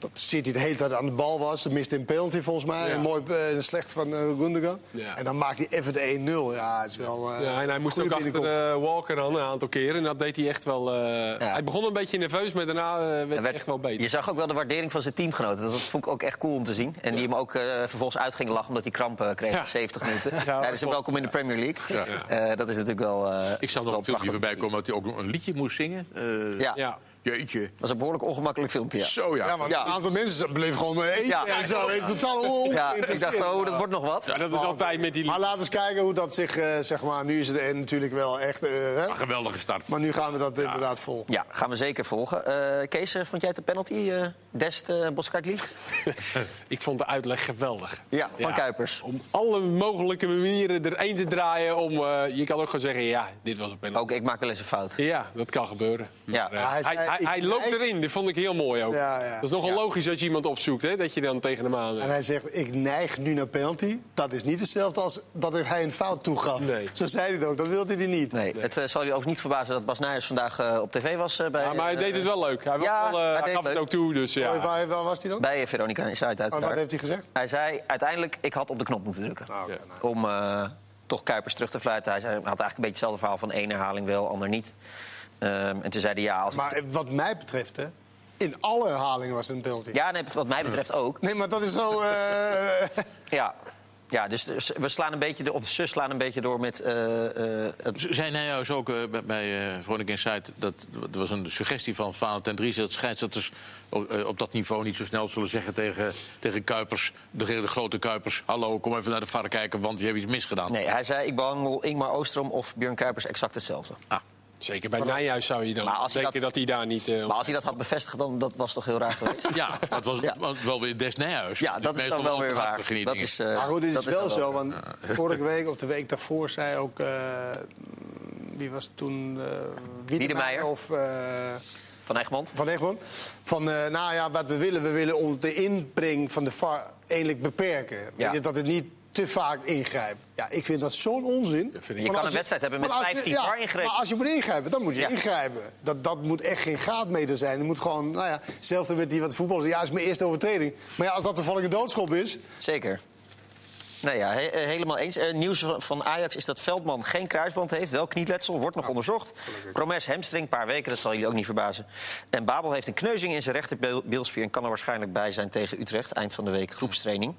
dat City de hele tijd aan de bal was. Ze miste een penalty volgens mij. Ja. Een mooi eh, een slecht van eh Gundogan. Ja. En dan maakt hij even de 1-0. Ja, het is wel. eh, Ja, en hij moest ook achter eh, Walker dan een aantal keren. En dat deed hij echt wel... eh, Hij begon een beetje nerveus, maar daarna eh, werd hij echt wel beter. Je zag ook wel de waardering van zijn teamgenoten. Dat vond ik ook echt cool om te zien. En die hem ook eh, vervolgens uit ging lachen omdat hij krampen kreeg Ja. na 70 minuten. Zeiden ze welkom in de Premier League. Eh, dat is natuurlijk wel. eh, Ik zag nog wel een filmpje voorbij komen dat hij ook nog een liedje moest zingen. Eh, Ja. Ja. Jeetje. Dat was een behoorlijk ongemakkelijk filmpje. Ja, Zo ja. Ja, want Ja. een aantal mensen bleef gewoon eten Ja. en zo. Heeft totaal Ja, ik dacht, oh, dat wordt nog wat. Ja, dat is altijd met die... Maar laten we eens kijken hoe dat zich, eh, zeg maar, nu is het er natuurlijk wel echt. eh, hè? Een geweldige start. Maar nu gaan we dat inderdaad volgen. Ja, gaan we zeker volgen. Eh, Kees, vond jij het een penalty, eh Dest uh? Ik vond de uitleg geweldig. Ja, van Kuipers. Om alle mogelijke manieren er één te draaien. Om, eh, je kan ook gewoon zeggen, ja, dit was een penalty. Ook ik maak wel eens een fout. Ja, dat kan gebeuren. Ja. Maar, Ja, hij hij, zei, hij, hij loopt erin, dat vond ik heel mooi ook. Ja, ja. Dat is nogal logisch als je iemand opzoekt, hè, dat je dan tegen hem aan... eh, En hij zegt, ik neig nu naar penalty. Dat is niet hetzelfde als dat hij een fout toegaf. Nee. Zo zei hij het ook, dat wilde hij niet. Nee, het eh, zal je overigens niet verbazen dat Bas Nijers vandaag eh, op tv was eh, bij, ja, maar hij deed het wel leuk. Hij, was wel, eh, hij hij deed gaf het het ook toe, dus ja. Oh, Waar, waar was hij dan? bij Veronica Inside Oh, wat uiteraard. heeft hij gezegd? Hij zei uiteindelijk, ik had op de knop moeten drukken. Ja. nou. Om eh, toch Kuipers terug te fluiten. Hij zei, had eigenlijk een beetje hetzelfde verhaal van één herhaling wel, ander niet. Ehm, en toen zei hij ja, als Maar wat mij betreft, hè, in alle herhalingen was het een penalty. Ja, nee, wat mij betreft ook. Nee, maar dat is zo... eh, Ja, ja dus we slaan een beetje, de, of ze slaan een beetje door met eh, eh, het Zei Nijhuis ook bij, eh Veronica Insight... dat er was een suggestie van Falen ten Dries... dat scheidsrechters op, op dat niveau niet zo snel zullen zeggen tegen, tegen Kuipers... De, de grote Kuipers, hallo, kom even naar de VAR kijken... want je hebt iets misgedaan. Nee, hij zei ik behandel Ingmar Oostrom of Björn Kuipers exact hetzelfde. Ah, Zeker bij Nijhuis zou je dan Maar als hij zeker dat... dat- hij daar niet... eh, Maar als hij dat had bevestigd, dan dat was toch heel raar geweest? ja, het was Ja. wel weer des Nijhuis. Ja, dat is dan wel weer waar. Dat is, eh, maar goed, dit dat is wel dan zo, want vorige week of de week daarvoor zei ook... eh, wie was het toen? eh Wiedemeyer of... eh, Van Egmond? Van Egmond. Van, eh, nou ja, wat we willen, we willen ons de inbreng van de VAR eigenlijk beperken. Ja. Weet je, dat het niet te vaak ingrijpt. Ja, ik vind dat zo'n onzin. vind ik- Je kan een wedstrijd hebben met want als je- 15 ja, VAR ingrepen. Maar als je moet ingrijpen, dan moet je Ja. ingrijpen. Dat, dat moet echt geen gaatmeter zijn. Het moet gewoon, nou ja, hetzelfde met die wat voetballers. Ja, is mijn eerste overtreding. Maar ja, als dat toevallig een doodschop is... Zeker. Nee, ja, he- helemaal eens. Eh, nieuws van- van Ajax is dat Veldman geen kruisband heeft. Wel knieletsel, wordt nog onderzocht. Promes hamstring, een paar weken, dat zal jullie ook niet verbazen. En Babel heeft een kneuzing in zijn rechterbeelspier... en kan er waarschijnlijk bij zijn tegen Utrecht. Eind van de week, groepstraining.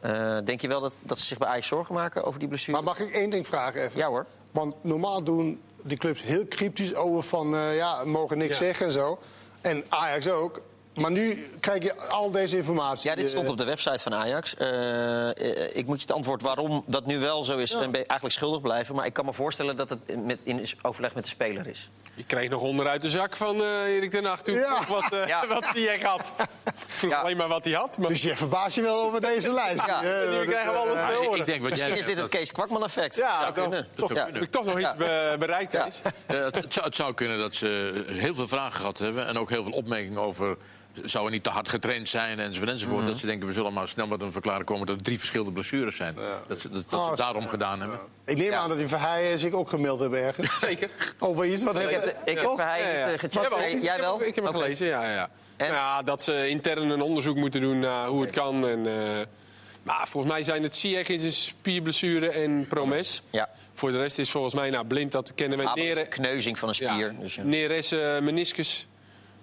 Eh, denk je wel dat, dat ze zich bij Ajax zorgen maken over die blessure? Maar mag ik één ding vragen even? Ja hoor. Want normaal doen die clubs heel cryptisch over van... eh, ja, we mogen niks Ja. zeggen en zo. En Ajax ook. Maar nu krijg je al deze informatie. Ja, dit stond op de website van Ajax. Eh, eh, ik moet je het antwoord waarom dat nu wel zo is... Ja. en ben- eigenlijk schuldig blijven. Maar ik kan me voorstellen dat het met, in overleg met de speler is. Je kreeg nog onderuit de zak van eh, Erik ten Hag toen Ja. vroeg wat, eh Ja. wat Ziyech had. Vroeg Ja. alleen maar wat hij had. Maar Dus je verbaast je wel over deze lijst. Ja, nu krijgen we alles te dus ik, denk wat Misschien jij is dit het Kees Kwakman-effect. Ja, Zou kunnen. toch Ja. heb ik toch nog iets be- bereikt, Ja. Kees. Het, het zou, het zou kunnen dat ze heel veel vragen gehad hebben... en ook heel veel opmerkingen over... zou er niet te hard getraind zijn enzovoort, enzovoort. Mhm. Dat ze denken, we zullen maar snel met een verklaring komen... dat er drie verschillende blessures zijn. Dat, ze- dat, dat ze Oh, daarom gedaan hebben. Ik neem Ja. aan dat die Verheijen zich ook gemeld hebben ergens. Zeker. Over iets wat Ik heeft... heb, ik heb hij Ja, ja. niet eh, gecheckt. Jawel. Nee, Jij Ik wel? heb- Ik heb hem gelezen, ja. ja, ja. En? Nou ja, dat ze intern een onderzoek moeten doen naar hoe het kan. En, eh, maar volgens mij zijn het Ziyech is een spierblessure en Promes. Ja. Voor de rest is volgens mij nou, blind, dat kennen we. Is Nere, een kneuzing van een ja, spier. Dus, ja. Neres eh, meniscus.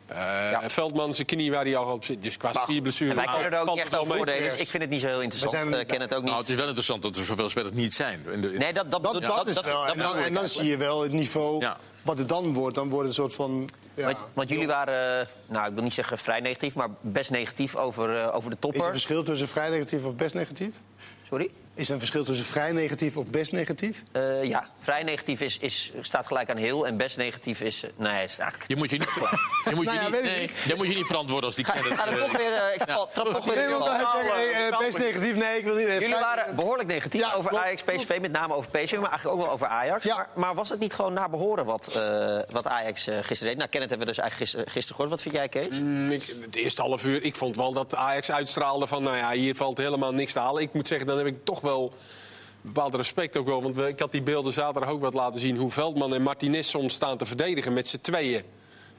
Eh, Veldman zijn knie waar hij al op zit. Dus qua spierblessure... Wij kunnen er ook echt over oordelen, dus ik vind het niet zo heel interessant. We zijn- Ik ken het ook niet. Nou, het is wel interessant dat er zoveel spelers niet zijn. In de, in- Nee, dat, dat, Dat, is wel. dat en dan, en dan zie je wel het niveau Ja. wat het dan wordt. Dan wordt het een soort van... Ja. Want, want jullie waren, eh, nou, ik wil niet zeggen vrij negatief, maar best negatief over, eh, over de Is er een topper. verschil tussen vrij negatief of best negatief? Sorry? Is er een verschil tussen vrij negatief of best negatief? Eh, ja, vrij negatief is, is, staat gelijk aan heel en best negatief is... eh, nee, is eigenlijk... Je moet je niet, je moet je Nou ja, niet, nee, moet je niet verantwoorden als die Ga, kennis, ga er eh, toch weer, eh, ik val, trap toch weer in Nee, eh, eh, best negatief. Nee, ik wil niet... eh, Jullie waren behoorlijk negatief Ja, over Ajax, PSV, met name over PSV, maar eigenlijk ook wel over Ajax. Ja. Maar, maar was het niet gewoon naar behoren wat, eh, wat Ajax eh, gisteren deed? Nou, Kenneth hebben we dus eigenlijk gisteren, gisteren gehoord. Wat vind jij, Kees? Mm, ik, het eerste half uur, ik vond wel dat Ajax uitstraalde van... nou ja, hier valt helemaal niks te halen. Ik moet zeggen, dan heb ik toch wel bepaald respect ook wel. Want ik had die beelden zaterdag ook wat laten zien... hoe Veldman en Martinez soms staan te verdedigen met z'n tweeën.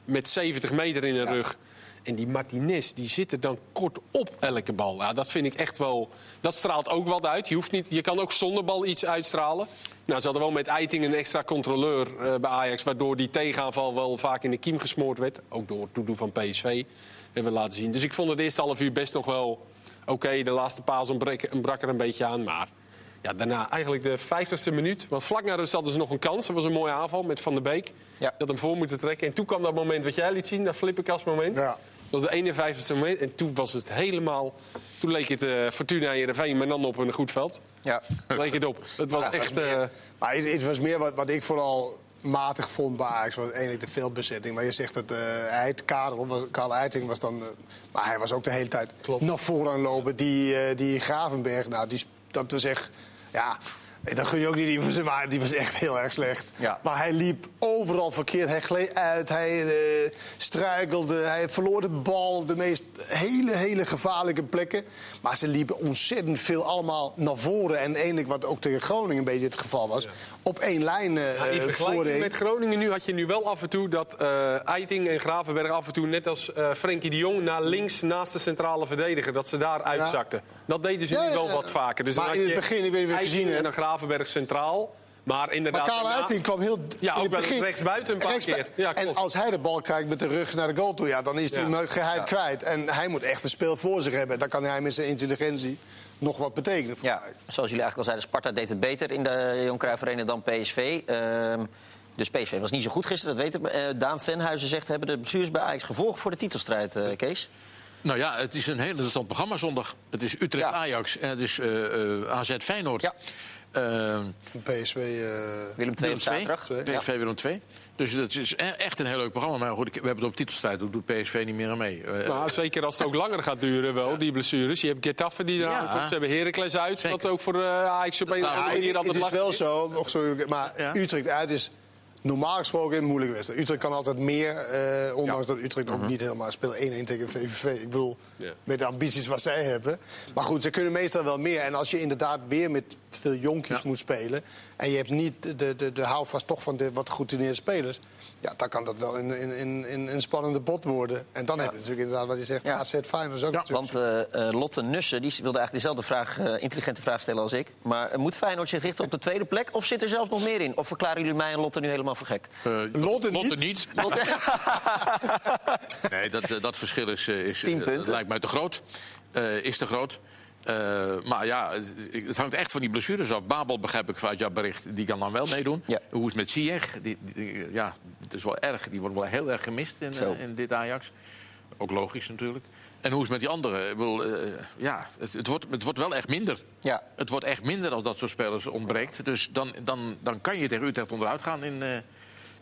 Met 70 meter in de rug. En die Martinez, die zit er dan kort op elke bal. Ja, dat vind ik echt wel... Dat straalt ook wat uit. Je, hoeft niet, je kan ook zonder bal iets uitstralen. Nou, ze hadden wel met Eiting een extra controleur eh, bij Ajax... waardoor die tegenaanval wel vaak in de kiem gesmoord werd. Ook door het toedoen van PSV, hebben we laten zien. Dus ik vond het eerste half uur best nog wel oké. De laatste paas ontbrak er een beetje aan, maar... Ja, daarna eigenlijk de 50ste minuut. Want vlak na rust hadden ze nog een kans. Dat was een mooie aanval met Van der Beek. Ja. Dat hem voor moeten trekken. En toen kwam dat moment wat jij liet zien, dat flipperkast moment. Ja. Dat was de 51ste moment. En toen was het helemaal... Toen leek het uh, Fortuna Heerenveen, maar dan op een goed veld. Ja. Leek het op. Het was echt... eh, Maar het, het was meer wat, wat ik vooral matig vond bij Ajax. was eigenlijk de veelbezetting. Maar je zegt dat eh Eit, Karel, was, Karel Eiting was dan... eh, maar hij was ook de hele tijd nog vooraan lopen. Die, eh, die Gravenberg, nou, die, dat was echt... Ja, dat gun je ook niet iemand, maar die was echt heel erg slecht. Ja. Maar hij liep overal verkeerd. Hij gleed uit, hij eh, struikelde, hij verloor de bal op de meest hele, hele gevaarlijke plekken. Maar ze liepen ontzettend veel allemaal naar voren. En eigenlijk wat ook tegen Groningen een beetje het geval was. Op één lijn eh Ja, vergelijking voorheen. met Groningen nu had je nu wel af en toe dat eh Eiting en Gravenberg af en toe, net als eh Frenkie de Jong, naar links naast de centrale verdediger, dat ze daar uitzakten. Dat deden ze Ja, nu wel wat vaker. Dus Maar dan had in het begin, ik weet Eiting gezien en dan Gravenberg centraal. Maar inderdaad. Maar Karel daarna- Uiting kwam heel... Ja, ook wel rechtsbuiten een paar keer. Ja, en als hij de bal krijgt met de rug naar de goal toe... Ja, dan is hij Ja. geheid kwijt. En hij moet echt een speel voor zich hebben. Dan kan hij met zijn intelligentie nog wat betekenen. Voor Ja, mij. zoals jullie eigenlijk al zeiden, Sparta deed het beter in de Cruijff Arena dan PSV. Ehm, dus PSV was niet zo goed gisteren, dat weten we. Eh, Daan Venhuizen zegt, hebben de bestuurders bij Ajax gevolgen voor de titelstrijd, eh, Kees? Nou ja, het is een hele interessant programma zondag. Het is Utrecht-Ajax en het is eh, eh, AZ-Feyenoord. Ja. Eh, PSV... eh, Willem II op zaterdag. PSV Willem 2. Dus dat is e- echt een heel leuk programma. Maar goed, we hebben het op titelstrijd. Doet PSV niet meer aan mee. Eh, Maar zeker als het ook langer gaat duren, wel, die blessures. Je hebt Getafe die eraan Ja. komt. Ze hebben Heracles uit. Zeker. Wat ook voor eh, Ajax op een of Ja, andere het, manier het altijd is lastig wel zo, maar Ja. Utrecht uit is normaal gesproken een moeilijke wedstrijd. Utrecht kan altijd meer, eh, ondanks dat Utrecht ook niet helemaal speelt 1-1 tegen VVV. Ik bedoel, met de ambities wat zij hebben. Maar goed, ze kunnen meestal wel meer. En als je inderdaad weer met veel jonkjes Ja. moet spelen... en je hebt niet de, de, de houvast toch van de wat geroutineerde spelers... ja, dan kan dat wel een, een, een, een, een spannende pot worden. En dan heb je natuurlijk inderdaad wat je zegt, Ja. AZ Feyenoord ook natuurlijk... Want eh, eh, Lotte Nussen die wilde eigenlijk dezelfde vraag, eh, intelligente vraag stellen als ik. Maar moet Feyenoord zich richten op de tweede plek? Of zit er zelfs nog meer in? Of verklaren jullie mij en Lotte nu helemaal voor gek? eh, Lotte Lotte niet? niet. Nee, dat, dat verschil is, is punten. lijkt mij te groot. Eh, is te groot. Eh, maar ja, het, het hangt echt van die blessures af. Babel begrijp ik vanuit jouw bericht, die kan dan wel meedoen. Ja. Hoe is het met Ziyech? Die, die- ja, het is wel erg. Die wordt wel heel erg gemist in, eh, in dit Ajax. Ook logisch natuurlijk. En hoe is het met die anderen? Ik bedoel, eh, ja, het, het, wordt, het wordt wel echt minder. Ja. Het wordt echt minder als dat soort spelers ontbreekt. Dus dan, dan, dan kan je tegen Utrecht onderuit gaan in,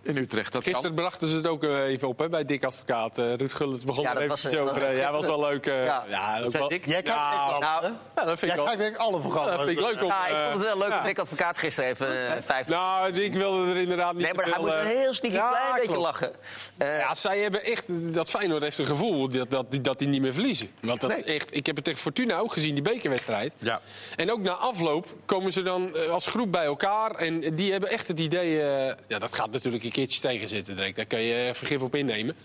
in Utrecht. Dat kan. Gisteren brachten ze het ook eh, even op hè, bij Dick Advocaat. Eh Ruud Gullets begon Ja, er dat even over. was- eh, ja, was wel leuk. Ja. ja, ook wel- Dick? Jij kijkt nou, hè? Ja, dat vind ik wel. denk alle Ja, programma's. dat vind ik leuk om... Ja, ik vond het wel leuk ja. dat Dick Advocaat gisteren even eh, 50... Nou, ik wilde er inderdaad niet nee, maar hij moest een heel sneaky ja, klein beetje klopt. lachen. Eh, Ja, zij hebben echt, dat Feyenoord heeft een gevoel dat, dat, die- dat die niet meer verliezen. Want dat Nee. echt, ik heb het tegen Fortuna ook gezien, die bekerwedstrijd. Ja. En ook na afloop komen ze dan als groep bij elkaar. En die hebben echt het idee, ja, dat gaat natuurlijk een keertje tegenzitten direct. Daar kan je eh, vergif op innemen.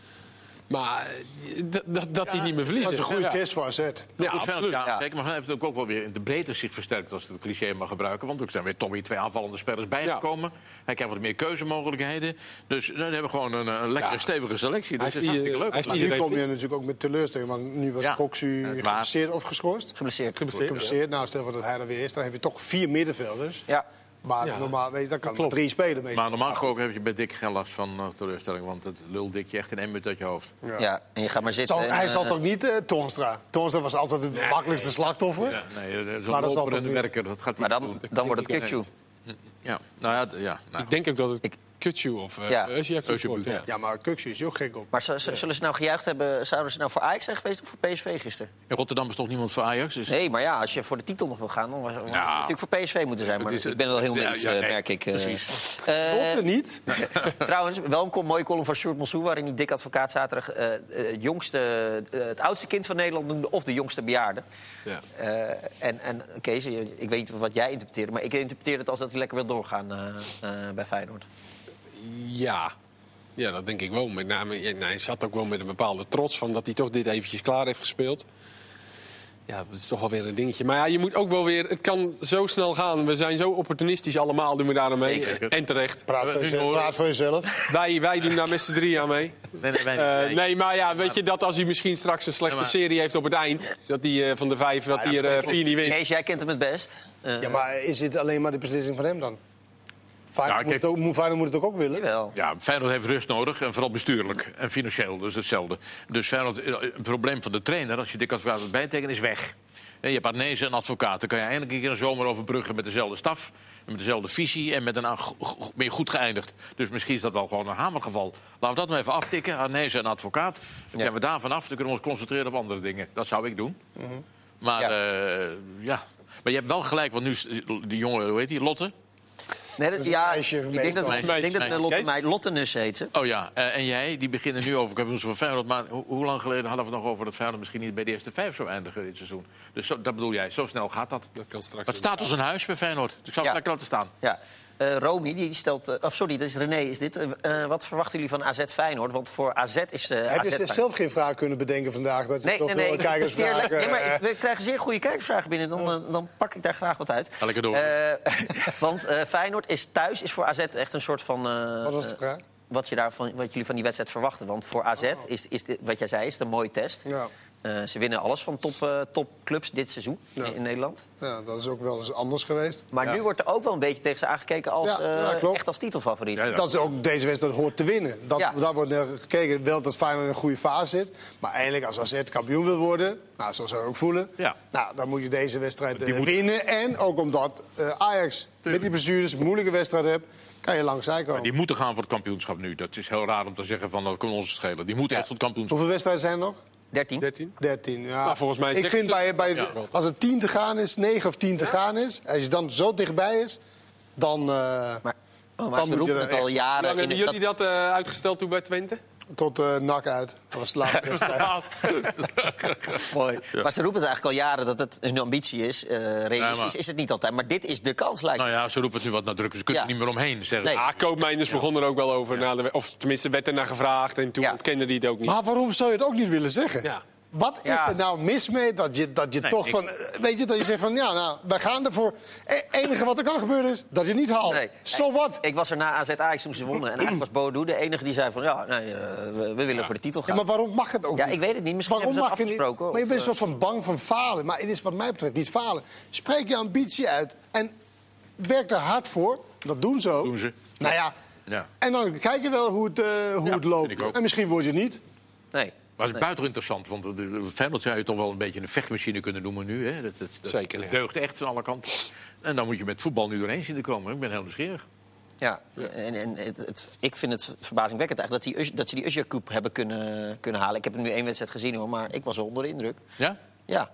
Maar eh, dat, dat, dat die niet meer verliezen. Dat is een goede kerst voor AZ. Ja, absoluut. ja, Ja. Kijk, maar hij heeft ook wel weer in de breedte zich versterkt, als ik het cliché mag gebruiken. Want er zijn weer toch weer twee aanvallende spelers bijgekomen. Hij krijgt wat meer keuzemogelijkheden. Dus nou, we hebben gewoon een, een lekkere, Ja. stevige selectie. Dat Hij is hartstikke eh, leuk. hij Iedereen kom je natuurlijk ook met teleurstelling. Want nu was maar- geblesseerd of geschorst. geblesseerd. Geblesseerd. Nou, stel dat hij er weer is. Dan heb je toch vier middenvelders. Ja. Maar Ja. normaal, weet je, dan kan Klopt. drie spelen. Mee. Maar normaal gesproken heb je bij Dick geen last van eh, teleurstelling. Want het lul dik je echt in één minuut uit je hoofd. Ja. en je gaat maar zitten. Zal- en, hij eh, zal toch niet eh Toornstra? Toornstra was altijd het makkelijkste slachtoffer. Ja, nee, eh, zo'n dat loper en niet- werker, dat gaat hij Maar niet dan, dan wordt het Nee. Kukju. Ja, nou ja, ja nou, Ik denk ook dat het Ik- Kutsu of uh, Ja. Ja. Ja, maar Kuksu is ook gek op. Maar zullen ze nou gejuicht hebben? Zouden ze nou voor Ajax zijn geweest of voor PSV gisteren? in Rotterdam is toch niemand voor Ajax? Dus Nee, maar ja, als je voor de titel nog wil gaan, dan was het natuurlijk voor PSV moeten zijn. Maar is- ik ben wel heel ja, naïef, ja, eh, nee, merk ik. eh. precies. Eh, Lotte niet? Trouwens, wel een mooie column van Sjoerd Monsou... waarin die dik advocaat zaterdag het, jongste, het oudste kind van Nederland noemde... of de jongste bejaarde. Ja. Eh, en, en Kees, ik weet niet wat jij interpreteerde... maar ik interpreteer het als dat hij lekker wil doorgaan eh, eh, bij Feyenoord. Ja. Ja, dat denk ik wel. Met name, ja, nou, hij zat ook wel met een bepaalde trots van dat hij toch dit eventjes klaar heeft gespeeld. Ja, dat is toch wel weer een dingetje. Maar ja, je moet ook wel weer... Het kan zo snel gaan. We zijn zo opportunistisch allemaal, doen we daar aan mee. Zeker. En terecht. Praat voor, Nu jezelf, praat voor jezelf. Wij, wij doen daar met z'n drie aan mee. Nee, nee, nee, Eh, nee. nee, maar ja, weet je dat als hij misschien straks een slechte Ja, serie heeft op het eind... dat hij eh, van de vijf, dat hij er eh, vier niet wint. Kees, jij kent hem het best. Eh, Ja, maar is dit alleen maar de beslissing van hem dan? Feyenoord, Ja, moet, ook, moet- Feyenoord moet het ook, ook willen. Jawel. Ja, Feyenoord heeft rust nodig, en vooral bestuurlijk en financieel. Dus hetzelfde. Dus Feyenoord, eh, een probleem van de trainer, als je dik als advocaat bijtekent, is weg. En je hebt Arnezen en advocaat. Dan kan je eindelijk een keer een zomer overbruggen met dezelfde staf... en met dezelfde visie en met een meer goed geëindigd. Dus misschien is dat wel gewoon een hamergeval. Laten we dat nou even aftikken, Arnezen en advocaat. Dan zijn we daar vanaf, dan kunnen we ons concentreren op andere dingen. Dat zou ik doen. Maar Ja. ja. ja. Maar je hebt wel gelijk, want nu die jongen, hoe heet die, Lotte... Nee, dat, een ja, meisje, ik denk dat, meisje. ik denk dat Meisje. Lotte, Lotte Nus heet ze. Oh ja, eh, en jij, die beginnen nu over kampioenschap van Feyenoord. Maar ho- hoe lang geleden hadden we het nog over dat Feyenoord misschien niet bij de eerste vijf zou eindigen dit seizoen? Dus zo, dat bedoel jij, zo snel gaat dat. Dat kan straks. Wat staat ons een huis bij Feyenoord? Ik zal het Ja. lekker laten staan. Ja. Eh, Romy, die stelt... eh, of sorry, dat is René, is dit. Eh, wat verwachten jullie van AZ Feyenoord? Want voor AZ is... Heb AZ je Feyenoord- zelf geen vraag kunnen bedenken vandaag? Dat je Nee, nee, nee. kijkersvragen... maar ik- we krijgen zeer goede kijkersvragen binnen. Dan, dan pak ik daar graag wat uit. Ga lekker door. Eh, want eh, Feyenoord is thuis is voor AZ echt een soort van... eh, Wat was de vraag? wat, je daarvan, wat jullie van die wedstrijd verwachten. Want voor AZ is, is dit, wat jij zei, is het een mooie test. Ja. Eh, ze winnen alles van top, eh, topclubs dit seizoen Ja. in, in Nederland. ja, dat is ook wel eens anders geweest. Maar Ja. nu wordt er ook wel een beetje tegen ze aangekeken als, Ja, ja, eh, echt als titelfavoriet. Ja, ja. Dat is ook deze wedstrijd hoort te winnen. Dat, Ja. Daar wordt naar gekeken. Wel dat Feyenoord in een goede fase zit. Maar eigenlijk als AZ kampioen wil worden, nou, zoals ze ook voelen... Ja. Nou, dan moet je deze wedstrijd Die moet- winnen. En ook omdat eh, Ajax met die bestuurders een moeilijke wedstrijd hebt... kan je langs zij komen. Die moeten gaan voor het kampioenschap nu. Dat is heel raar om te zeggen van dat kan ons schelen. Die moeten echt voor het kampioenschap. Hoeveel wedstrijden zijn er nog? 13. 13. 13, ja. Nou, volgens mij ik zeggen vind bij, bij, Ja. als het 10 te gaan is, 9 of 10 te gaan is... als je dan zo dichtbij is, dan... eh, Maar, oh, maar Dan ze roepen het al echt- jaren. lang in hebben jullie dat eh, uitgesteld toen bij Twente? Tot eh nak uit. Dat was de laatste wedstrijd. Mooi. Maar ze roepen het eigenlijk al jaren dat het hun ambitie is. Eh, realistisch is het niet altijd. Maar dit is de kans, lijkt me. Nou ja, ze roepen het nu wat nadrukkelijk. Ze kunnen Ja. er niet meer omheen. Zeggen. Nee. Ah, Koopmeiners begon er ook wel over. Na de, of tenminste, werd er naar gevraagd. En toen Ja. ontkende hij het ook niet. Maar waarom zou je het ook niet willen zeggen? Ja. Wat is Ja. er nou mis mee dat je, dat je Nee, toch ik- van... eh, Weet je, dat je zegt van, ja, nou, wij gaan ervoor. Het enige wat er kan gebeuren is dat je het niet haalt. Nee. So what? Ik was er na AZ Ajax toen ze wonnen. En eigenlijk was Bodo de enige die zei van... ja, nee, eh, we, we willen voor de titel Ja, gaan. maar waarom mag het ook Ja, niet? ik weet het niet. Misschien waarom hebben ze je afgesproken, Niet? Maar je bent een soort van bang van falen. Maar het is wat mij betreft niet falen. Spreek je ambitie uit en werk er hard voor. Dat doen ze ook. Doen ze. Nou ja, Ja. en dan kijk je wel hoe het, eh, hoe Ja, het loopt. En misschien word je het niet. Nee. Maar het is buitengewoon interessant, want de- de Feyenoord zou je toch wel een beetje een vechtmachine kunnen noemen nu. Hè? Dat, dat, dat- Zeker, dat ja. deugt echt van alle kanten. En dan moet je met voetbal nu doorheen zien te komen. Ik ben heel nieuwsgierig. Ja, en, en het, het- ik vind het verbazingwekkend eigenlijk dat, die, dat ze die Usher Cup hebben kunnen, kunnen halen. Ik heb er nu één wedstrijd gezien hoor, maar ik was onder de indruk. Ja? Ja,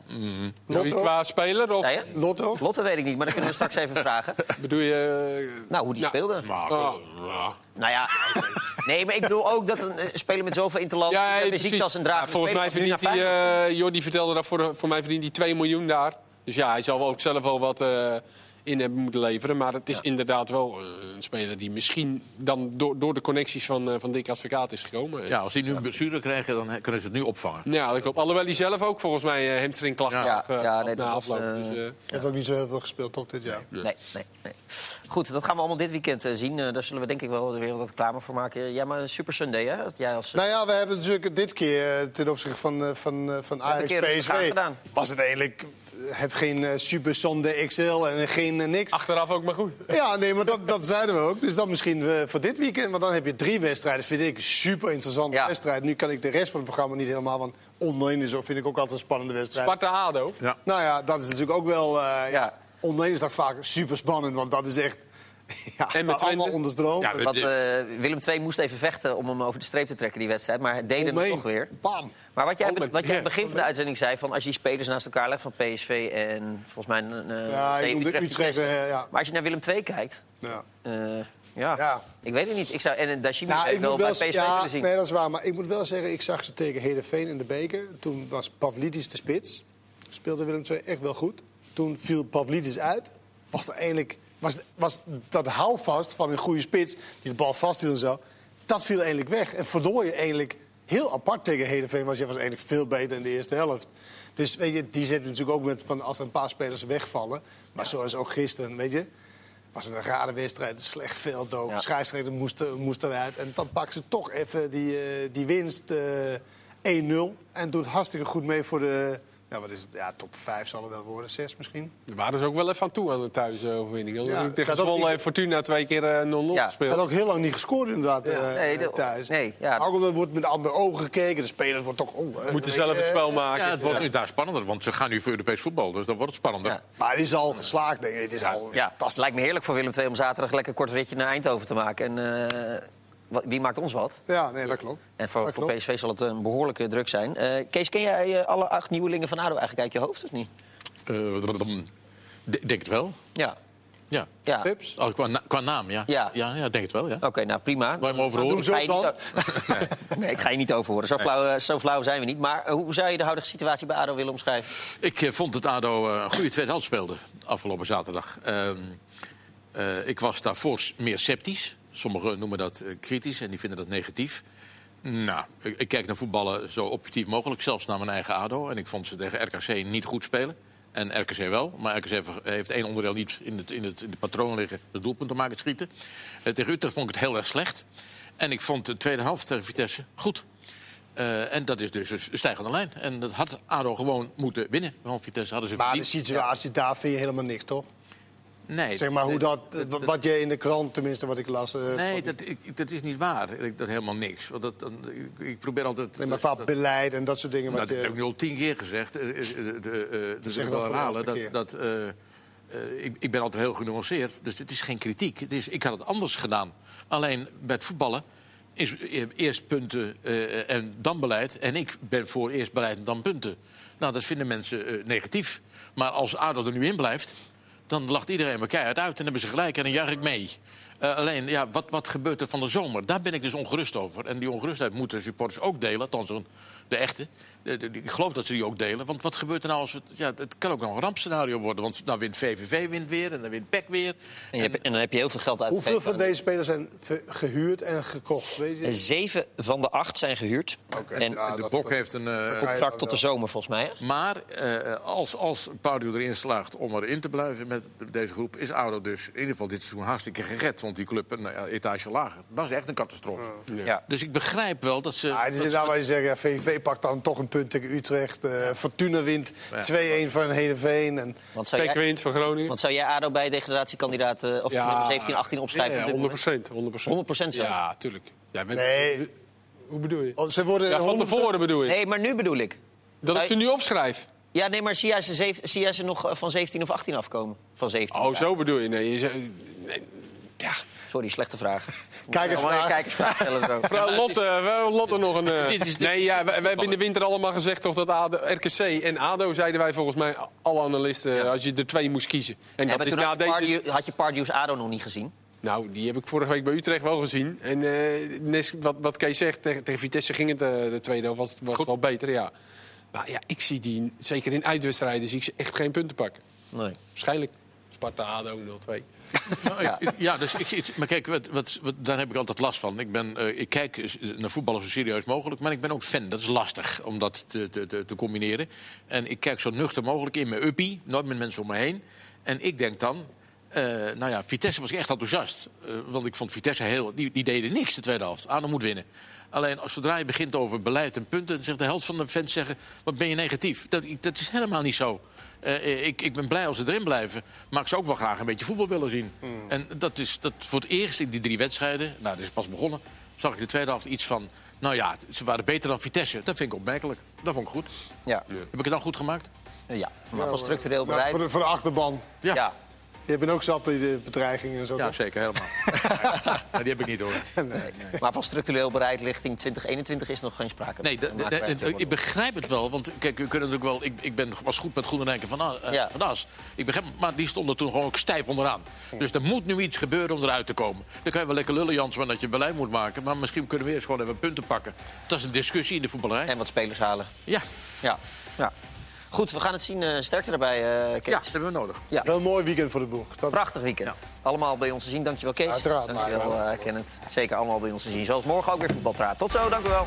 Lotto? Qua speler? Of? Lotto? Lotte weet ik niet, maar dat kunnen we straks even vragen. bedoel je... Nou, hoe die Nou, speelde. Maar, Oh, Nou ja, nee, maar ik bedoel ook dat een eh, speler met zoveel interland... Ja, precies. muziek als een Ja, drager volgens mij verdient hij, uh, Jordi vertelde dat, voor, voor mij verdient hij 2 miljoen daar. Dus ja, hij zal ook zelf wel wat eh, in hebben moeten leveren. Maar het is inderdaad wel eh, een speler die misschien dan door, door de connecties van, eh, van Dick Advocaat is gekomen. ja, als die nu een blessure krijgen, dan kunnen ze het nu opvangen. Ja, dat klopt. Alhoewel hij zelf ook volgens mij uh, hamstringklachten Ja. had, eh, Ja, had nee, na afloop. eh, Dus, eh, Je hebt ook niet zo heel veel gespeeld, toch, dit jaar? Nee, nee, nee. Goed, dat gaan we allemaal dit weekend eh, zien. Eh, daar zullen we denk ik wel weer wat reclame voor maken. Jij maar Super Sunday, hè? Jij als... Nou ja, we hebben natuurlijk dit keer eh, ten opzichte van, eh, van, eh, van Ajax PSV... was het eigenlijk... heb geen eh, Super Sunday XL en geen eh, niks. achteraf ook maar goed. Ja, nee, maar dat, dat zeiden we ook. Dus dan misschien eh, voor dit weekend. Want dan heb je drie wedstrijden. Vind ik super interessante Ja. wedstrijd. Nu kan ik de rest van het programma niet helemaal. Want online is ook, vind ik ook altijd een spannende wedstrijd. Sparta-Ado. Ja. Nou ja, dat is natuurlijk ook wel. eh Ja. Online is dat vaak super spannend. Want dat is echt. Ja, En met allemaal Twente? onder stroom. Ja, we- Want eh, Willem II moest even vechten om hem over de streep te trekken, die wedstrijd. Maar het deden het toch weer. Bam. Maar wat jij, wat jij aan het begin van de uitzending zei... Van als je die spelers naast elkaar legt van PSV en volgens mij... een Ja, ik noemde Utrecht, eh, ja. Maar als je naar Willem II kijkt... Ja. eh, ja, Ja. ik weet het niet. Ik zou, en een Dashimi Nou, ik wel bij PSV ja, willen zien. Nee, dat is waar. Maar ik moet wel zeggen, ik zag ze tegen Heerenveen in de beker. Toen was Pavlidis de spits. Speelde Willem II echt wel goed. Toen viel Pavlidis uit. Was er eindelijk... Was, was dat houvast van een goede spits, die de bal vasthield en zo... dat viel eigenlijk weg. En verloor je eigenlijk heel apart tegen Heerenveen... was je was eigenlijk veel beter in de eerste helft. Dus weet je, die zitten natuurlijk ook met van als er een paar spelers wegvallen. Maar zoals ook gisteren, weet je. Was een rare wedstrijd, slecht veld ook. Ja. Scheidsrechter moest, moest eruit. En dan pakken ze toch even die, eh, die winst eh 1-0. En doet hartstikke goed mee voor de... Ja, wat is het? Ja, top 5 zal het wel worden, 6 misschien. Daar waren ze ook wel even aan toe aan de thuisoverwinning. Ja, tegen Zwolle en Fortuna twee keer eh, 0-0 Ja, Ze gespeeld. had ook heel lang niet gescoord inderdaad eh, Nee, de- thuis. nee, ja. Ook omdat er wordt met andere ogen gekeken. De spelers worden toch... Oh, Moeten zelf het spel maken. Ja, het wordt nu daar spannender, want ze gaan nu voor Europees voetbal. Dus dan wordt het spannender. Ja. Maar het is al geslaagd, denk ik. Het is al Ja, het fantastisch. lijkt me heerlijk voor Willem II om zaterdag lekker een kort ritje naar Eindhoven te maken. En eh, wie maakt ons wat? Ja, nee, dat klopt. En voor, Dat voor klopt. PSV zal het een behoorlijke druk zijn. Eh, Kees, ken jij eh, alle acht nieuwelingen van ADO eigenlijk uit je hoofd, of niet? Eh, ik denk het wel. Ja. Ja. Ja. Pips? Oh, qua, na- qua naam, ja. Ja. Ja, ja, denk het wel, ja. Oké, nou prima. Waar je hem over Maar horen. Zo o- nee, ik ga je niet over horen. Zo flauw, eh, zo flauw zijn we niet. Maar eh, hoe zou je de huidige situatie bij ADO willen omschrijven? Ik eh, vond dat ADO eh, een goede tweede helft speelde afgelopen zaterdag. Ehm, eh, ik was daarvoor meer sceptisch. Sommigen noemen dat eh, kritisch en die vinden dat negatief. Nou, ik, ik kijk naar voetballen zo objectief mogelijk, zelfs naar mijn eigen ADO. En ik vond ze tegen RKC niet goed spelen. En RKC wel, maar RKC heeft- één onderdeel niet in het, in het, in de patroon liggen. Dat is doelpunten maken, schieten. Eh, tegen Utrecht vond ik het heel erg slecht. En ik vond de tweede helft tegen Vitesse goed. Eh, en dat is dus een stijgende lijn. En dat had ADO gewoon moeten winnen. Want Vitesse hadden ze Maar de situatie daar vind je helemaal niks, toch? Nee, Zeg maar hoe dat, wat je in de krant, tenminste wat ik las... eh, Nee, dat, ik, dat is niet waar. Ik, dat helemaal niks. Want dat, dan, ik, ik probeer altijd... nee, maar qua dat, beleid en dat soort dingen. nou, wat dat je, heb ik nu al tien keer gezegd. Eh, eh, de, dat ik dat wel herhalen. Dat, dat, ik, ik ben altijd heel genuanceerd. Dus het is geen kritiek. Het is, ik had het anders gedaan. Alleen bij het voetballen is eerst punten en dan beleid. En ik ben voor eerst beleid en dan punten. Nou, dat vinden mensen negatief. Maar als ADO er nu in blijft, dan lacht iedereen me keihard uit. En hebben ze gelijk en dan juich ik mee. Eh, alleen, ja, wat, wat gebeurt er van de zomer? Daar ben ik dus ongerust over. En die ongerustheid moeten supporters ook delen. Althans, de echte. De- ik geloof dat ze die ook delen. Want wat gebeurt er nou als het... Ja, het kan ook nog een rampscenario worden. Want nou wint VVV wint weer en dan wint PEC weer. En, je hebt- en dan heb je heel veel geld uit Hoeveel van deze spelers zijn gehuurd en gekocht? Weet je? Zeven van de acht zijn gehuurd. Oké, En ja, de dat- Bok heeft een... eh, dat- contract tot de zomer, volgens mij. Hè? Maar eh, als, als Pardew erin slaagt om erin te blijven met deze groep... is ADO dus in ieder geval dit seizoen hartstikke gered. Want die club een eh, etage lager. Dat is echt een catastrofe. Ja. Dus ik begrijp wel dat ze... Ja, het is dat ze- waar je zegt, ja, VVV pakt dan toch een punt tegen Utrecht. eh, Fortuna wint 2-1 van Heerenveen. En, Want zou Pek jij, wint van Groningen. want zou jij ADO bij degradatiekandidaat eh, of Ja. nummer 17, 18 opschrijven? Ja, op dit 100 moment? 100 100% zelfs? Ja, tuurlijk. Ja, met- nee, Hoe bedoel je? oh, ze worden Ja, van 100% tevoren bedoel je? Nee, maar nu bedoel ik. Dat ik ze nu opschrijf? Ja, nee, maar zie jij ze, zie jij ze nog eh, van 17 of 18 afkomen? Van 17. Oh, zo bedoel je? Nee, je zegt- nee, ja. Sorry, slechte vraag. Kijkersvraag. Allemaal Kijkersvraag stellen zo. Mevrouw Lotte, we- Lotte nog een... eh, Dit is- dit nee, ja, we, we hebben in de winter allemaal gezegd toch dat ADO, RKC en ADO... zeiden wij volgens mij, alle analisten, als je er twee moest kiezen. En Ja, dat is toen na had je, deze... Pardew's, had je Pardew's ADO nog niet gezien. Nou, die heb ik vorige week bij Utrecht wel gezien. En eh, wat, wat Kees zegt, tegen, tegen Vitesse ging het eh, de tweede helft was, was het wel beter, ja. Maar ja, ik zie die, zeker in uitwedstrijden, zie ik ze echt geen punten pakken. Nee. Waarschijnlijk Sparta, ADO 0-2. Ja, dus ik, maar kijk, wat, wat, daar heb ik altijd last van. Ik, ben, eh, ik kijk naar voetballen zo serieus mogelijk, maar ik ben ook fan. Dat is lastig om dat te, te, te, combineren. En ik kijk zo nuchter mogelijk in mijn uppie, nooit met mensen om me heen. En ik denk dan, eh, nou ja, Vitesse was echt enthousiast. Eh, want ik vond Vitesse heel... Die, die deden niks de tweede helft. Adem moet winnen. Alleen als zodra je begint over beleid en punten... dan zegt de helft van de fans zeggen, wat ben je negatief. Dat, dat is helemaal niet zo. Eh, ik, ik ben blij als ze erin blijven. Maar ik zou ook wel graag een beetje voetbal willen zien. En dat is dat voor het eerst in die drie wedstrijden... Nou, dat is pas begonnen. Zag ik de tweede helft iets van... Nou ja, ze waren beter dan Vitesse. Dat vind ik opmerkelijk. Dat vond ik goed. Ja. Heb ik het dan goed gemaakt? ja. Maar van structureel beleid... voor, de, voor de achterban. Ja. Ja. Je bent ook zat in de bedreigingen en zo. Ja, toch? zeker, helemaal. Ja, die heb ik niet hoor. Maar van structureel beleid richting 2021 is nog geen sprake. Nee, ik begrijp het wel. Want kijk, we kunnen natuurlijk wel. Ik, ik ben, was goed met Groenenrijken van, A- eh, Ja. van As. Ik begrijp, maar die stonden toen gewoon ook stijf onderaan. Dus er moet nu iets gebeuren om eruit te komen. Dan kan je wel lekker lullen, Jansman, dat je beleid moet maken. Maar misschien kunnen we eerst gewoon even punten pakken. Dat is een discussie in de voetballerij. En wat spelers halen. Ja, Ja. ja. Goed, we gaan het zien. eh sterkte daarbij, eh Kees. ja, dat hebben we nodig. Ja. Wel een mooi weekend voor de boeg. Dat, Prachtig weekend. allemaal bij ons te zien. Dankjewel Kees. Uiteraard, Dankjewel Mario. uh, Kenneth. Zeker allemaal bij ons te zien. Zoals morgen ook weer voetbalpraat. Tot zo, dank u wel.